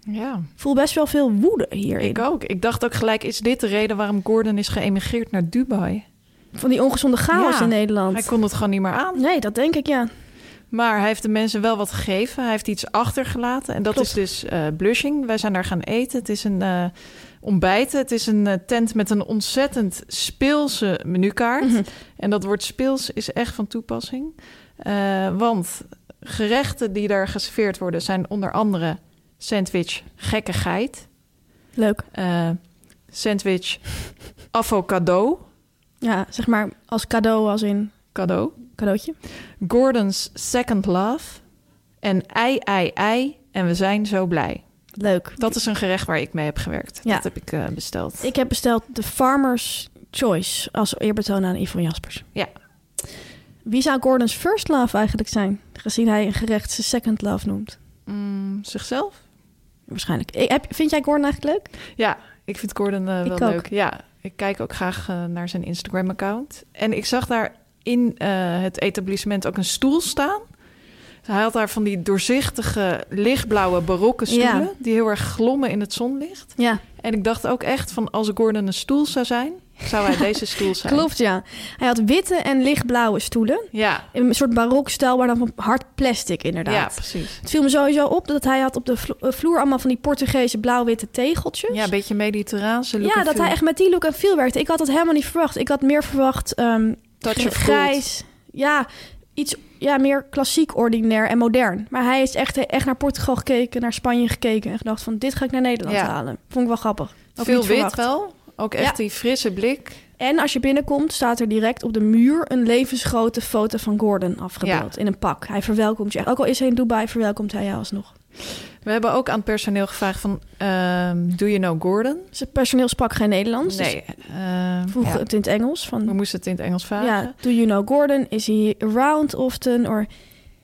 Ja, voel best wel veel woede hierin. ik ook. Ik dacht ook gelijk, is dit de reden waarom Gordon is geëmigreerd naar Dubai? Van die ongezonde chaos Ja, in Nederland. Hij kon het gewoon niet meer aan. Nee, dat denk ik, ja. Maar hij heeft de mensen wel wat gegeven. Hij heeft iets achtergelaten. En dat Klopt. is dus eh, blushing. Wij zijn daar gaan eten. Het is een eh ontbijten. Het is een eh, tent met een ontzettend speelse menukaart. Mhm. En dat woord speels is echt van toepassing. Eh, want gerechten die daar geserveerd worden... zijn onder andere sandwich gekkigheid. Leuk. eh, sandwich avocado. Ja, zeg maar als cadeau, als in Cadeau. cadeautje. Gordon's Second Love. En ei, ei, ei. En we zijn zo blij. Leuk. Dat is een gerecht waar ik mee heb gewerkt. Ja. Dat heb ik eh, besteld. Ik heb besteld de Farmer's Choice als eerbetoon aan Yvonne Jaspers. Ja. Wie zou Gordon's first love eigenlijk zijn? Gezien hij een gerecht zijn second love noemt. Mm, zichzelf? Waarschijnlijk. Ik- Heb, vind jij Gordon eigenlijk leuk? Ja, ik vind Gordon eh, wel Ik ook. leuk. Ja, ik kijk ook graag eh, naar zijn Instagram-account. En ik zag daar in het etablissement ook een stoel staan. Hij had daar van die doorzichtige, lichtblauwe, barokke stoelen... Ja. die heel erg glommen in het zonlicht. Ja, En ik dacht ook echt van als Gordon een stoel zou zijn... zou hij deze stoel zijn. klopt ja. Hij had witte en lichtblauwe stoelen. Ja, In een soort barokstijl, maar dan van hard plastic inderdaad. ja precies. Het viel me sowieso op dat hij had op de eh, vloer allemaal van die Portugese blauw-witte tegeltjes. Ja, een beetje mediterraanse look Ja, dat hij echt met die look en feel werkte. Ik had dat helemaal niet verwacht. Ik had meer verwacht ehm Touch of gold. grijs. Ja, iets ja, meer klassiek, ordinair en modern. Maar hij is echt, echt naar Portugal gekeken, naar Spanje gekeken... en gedacht van, dit ga ik naar Nederland Ja. halen. Vond ik wel grappig. Ook Veel wit verwacht. wel. Ook echt Ja. die frisse blik. En als je binnenkomt, staat er direct op de muur... een levensgrote foto van Gordon afgebeeld in een pak. Hij verwelkomt je. Ook al is hij in Dubai, verwelkomt hij jou alsnog. We hebben ook aan het personeel gevraagd van... ehm, do you know Gordon? Zijn personeel sprak geen Nederlands. Dus Nee. ehm, vroeg ja. het in het Engels. Van, We moesten het in het Engels vragen. Ja, do you know Gordon? Is he around often? Or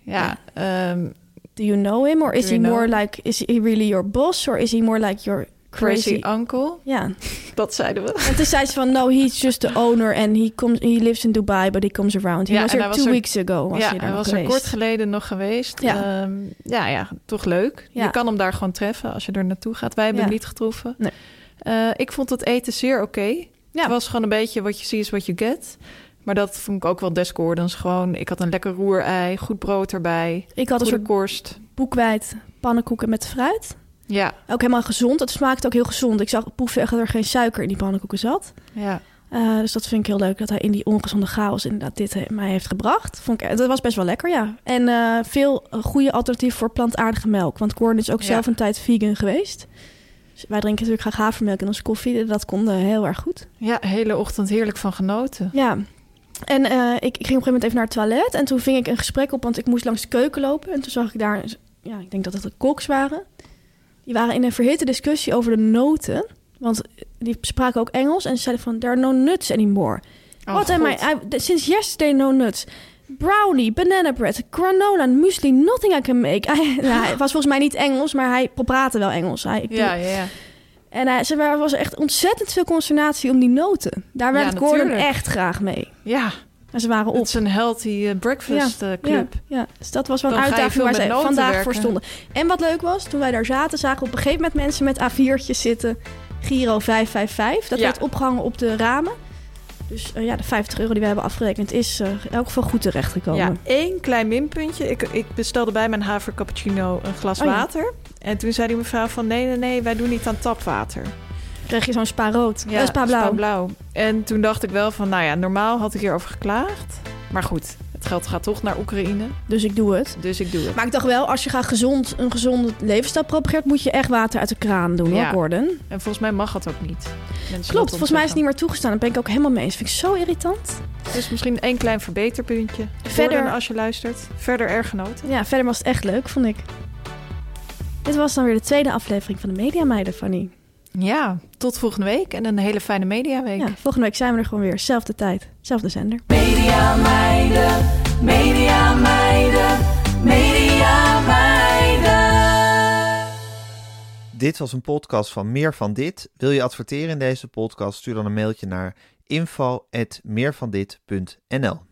Ja, ehm, do you know him? Or is he know- more like, is he really your boss? Or is he more like your crazy... crazy uncle. Ja, Dat zeiden we. en toen zei ze van, no, he's just the owner and he, comes, he lives in Dubai, but he comes around. He Ja, was hij two was er- weeks ago, was ja, hij, er was er kort geleden nog geweest. Ja. Ehm, ja, ja, toch leuk. Ja. Je kan hem daar gewoon treffen als je er naartoe gaat. Wij hebben hem niet getroffen. Nee. Eh, ik vond het eten zeer oké. Ja. Het was gewoon een beetje wat je ziet is wat je get. Maar dat vond ik ook wel des Gordons. Gewoon, ik had een lekker roerei, goed brood erbij, Ik had een soort korst. boekwijd pannenkoeken met fruit. Ja, Ook helemaal gezond. Het smaakte ook heel gezond. Ik zag dat er geen suiker in die pannenkoeken zat. ja. Eh, dus dat vind ik heel leuk dat hij in die ongezonde chaos inderdaad dit he- mij heeft gebracht. Vond ik, dat was best wel lekker, ja. En eh, veel eh, goede alternatief voor plantaardige melk. Want Gordon is ook Ja. zelf een tijd vegan geweest. Dus wij drinken natuurlijk graag havermelk in onze koffie. Dat kon eh, heel erg goed. ja, hele ochtend heerlijk van genoten. Ja. En eh, ik, ik ging op een gegeven moment even naar het toilet. En toen ving ik een gesprek op, want ik moest langs de keuken lopen. En toen zag ik daar, ja, ik denk dat het de koks waren. Die waren in een verhitte discussie over de noten. Want die spraken ook Engels. En ze zeiden van, there are no nuts anymore. Oh, Wat am I. I- Since yesterday, no nuts. Brownie, banana bread, granola, muesli, nothing I can make. Hij, nou, hij was volgens mij niet Engels, maar hij praatte wel Engels. Hij, ik Ja, ja, ja. En hij, ze er was echt ontzettend veel consternatie om die noten. Daar Ja, werkt Gordon echt graag mee. Ja, En ze waren op. het is een healthy eh, breakfast eh, club. Ja, ja, dus dat was wel een Dan uitdaging waar ze vandaag voor stonden. En wat leuk was, toen wij daar zaten, zagen we op een gegeven moment mensen met A4'tjes zitten. Giro 555. Dat Ja. werd opgehangen op de ramen. Dus eh, ja, de 50 euro die we hebben afgerekend is eh, in elk geval goed terechtgekomen. Ja, één klein minpuntje. Ik, ik bestelde bij mijn haver cappuccino een glas Oh water. En toen zei die mevrouw van nee, nee, nee, wij doen niet aan tapwater. Kreeg je zo'n spa rood. Ja, spa blauw. blauw. En toen dacht ik wel van, nou ja, normaal had ik hierover geklaagd. Maar goed, Het geld gaat toch naar Oekraïne, Dus ik doe het. dus ik doe het. Maar ik dacht wel, als je graag gezond, een gezonde levensstijl propageert, moet je echt water uit de kraan doen, Ja. hoor, Gordon. En volgens mij mag dat ook niet. Mensen Klopt, dat volgens mij is het niet meer toegestaan. Daar ben ik ook helemaal mee eens. Vind ik zo irritant. Dus misschien één klein verbeterpuntje. Verder- als je luistert. Verder erg genoten. Ja, verder was het echt leuk, vond ik. Dit was dan weer de tweede aflevering van de Media Meiden, Fanny. Ja, tot volgende week en een hele fijne mediaweek. Ja, volgende week zijn we er gewoon weer. Zelfde tijd, zelfde zender. Media meiden, media meiden, media meiden. Dit was een podcast van Meer van Dit. Wil je adverteren in deze podcast? Stuur dan een mailtje naar info@meervandit.nl.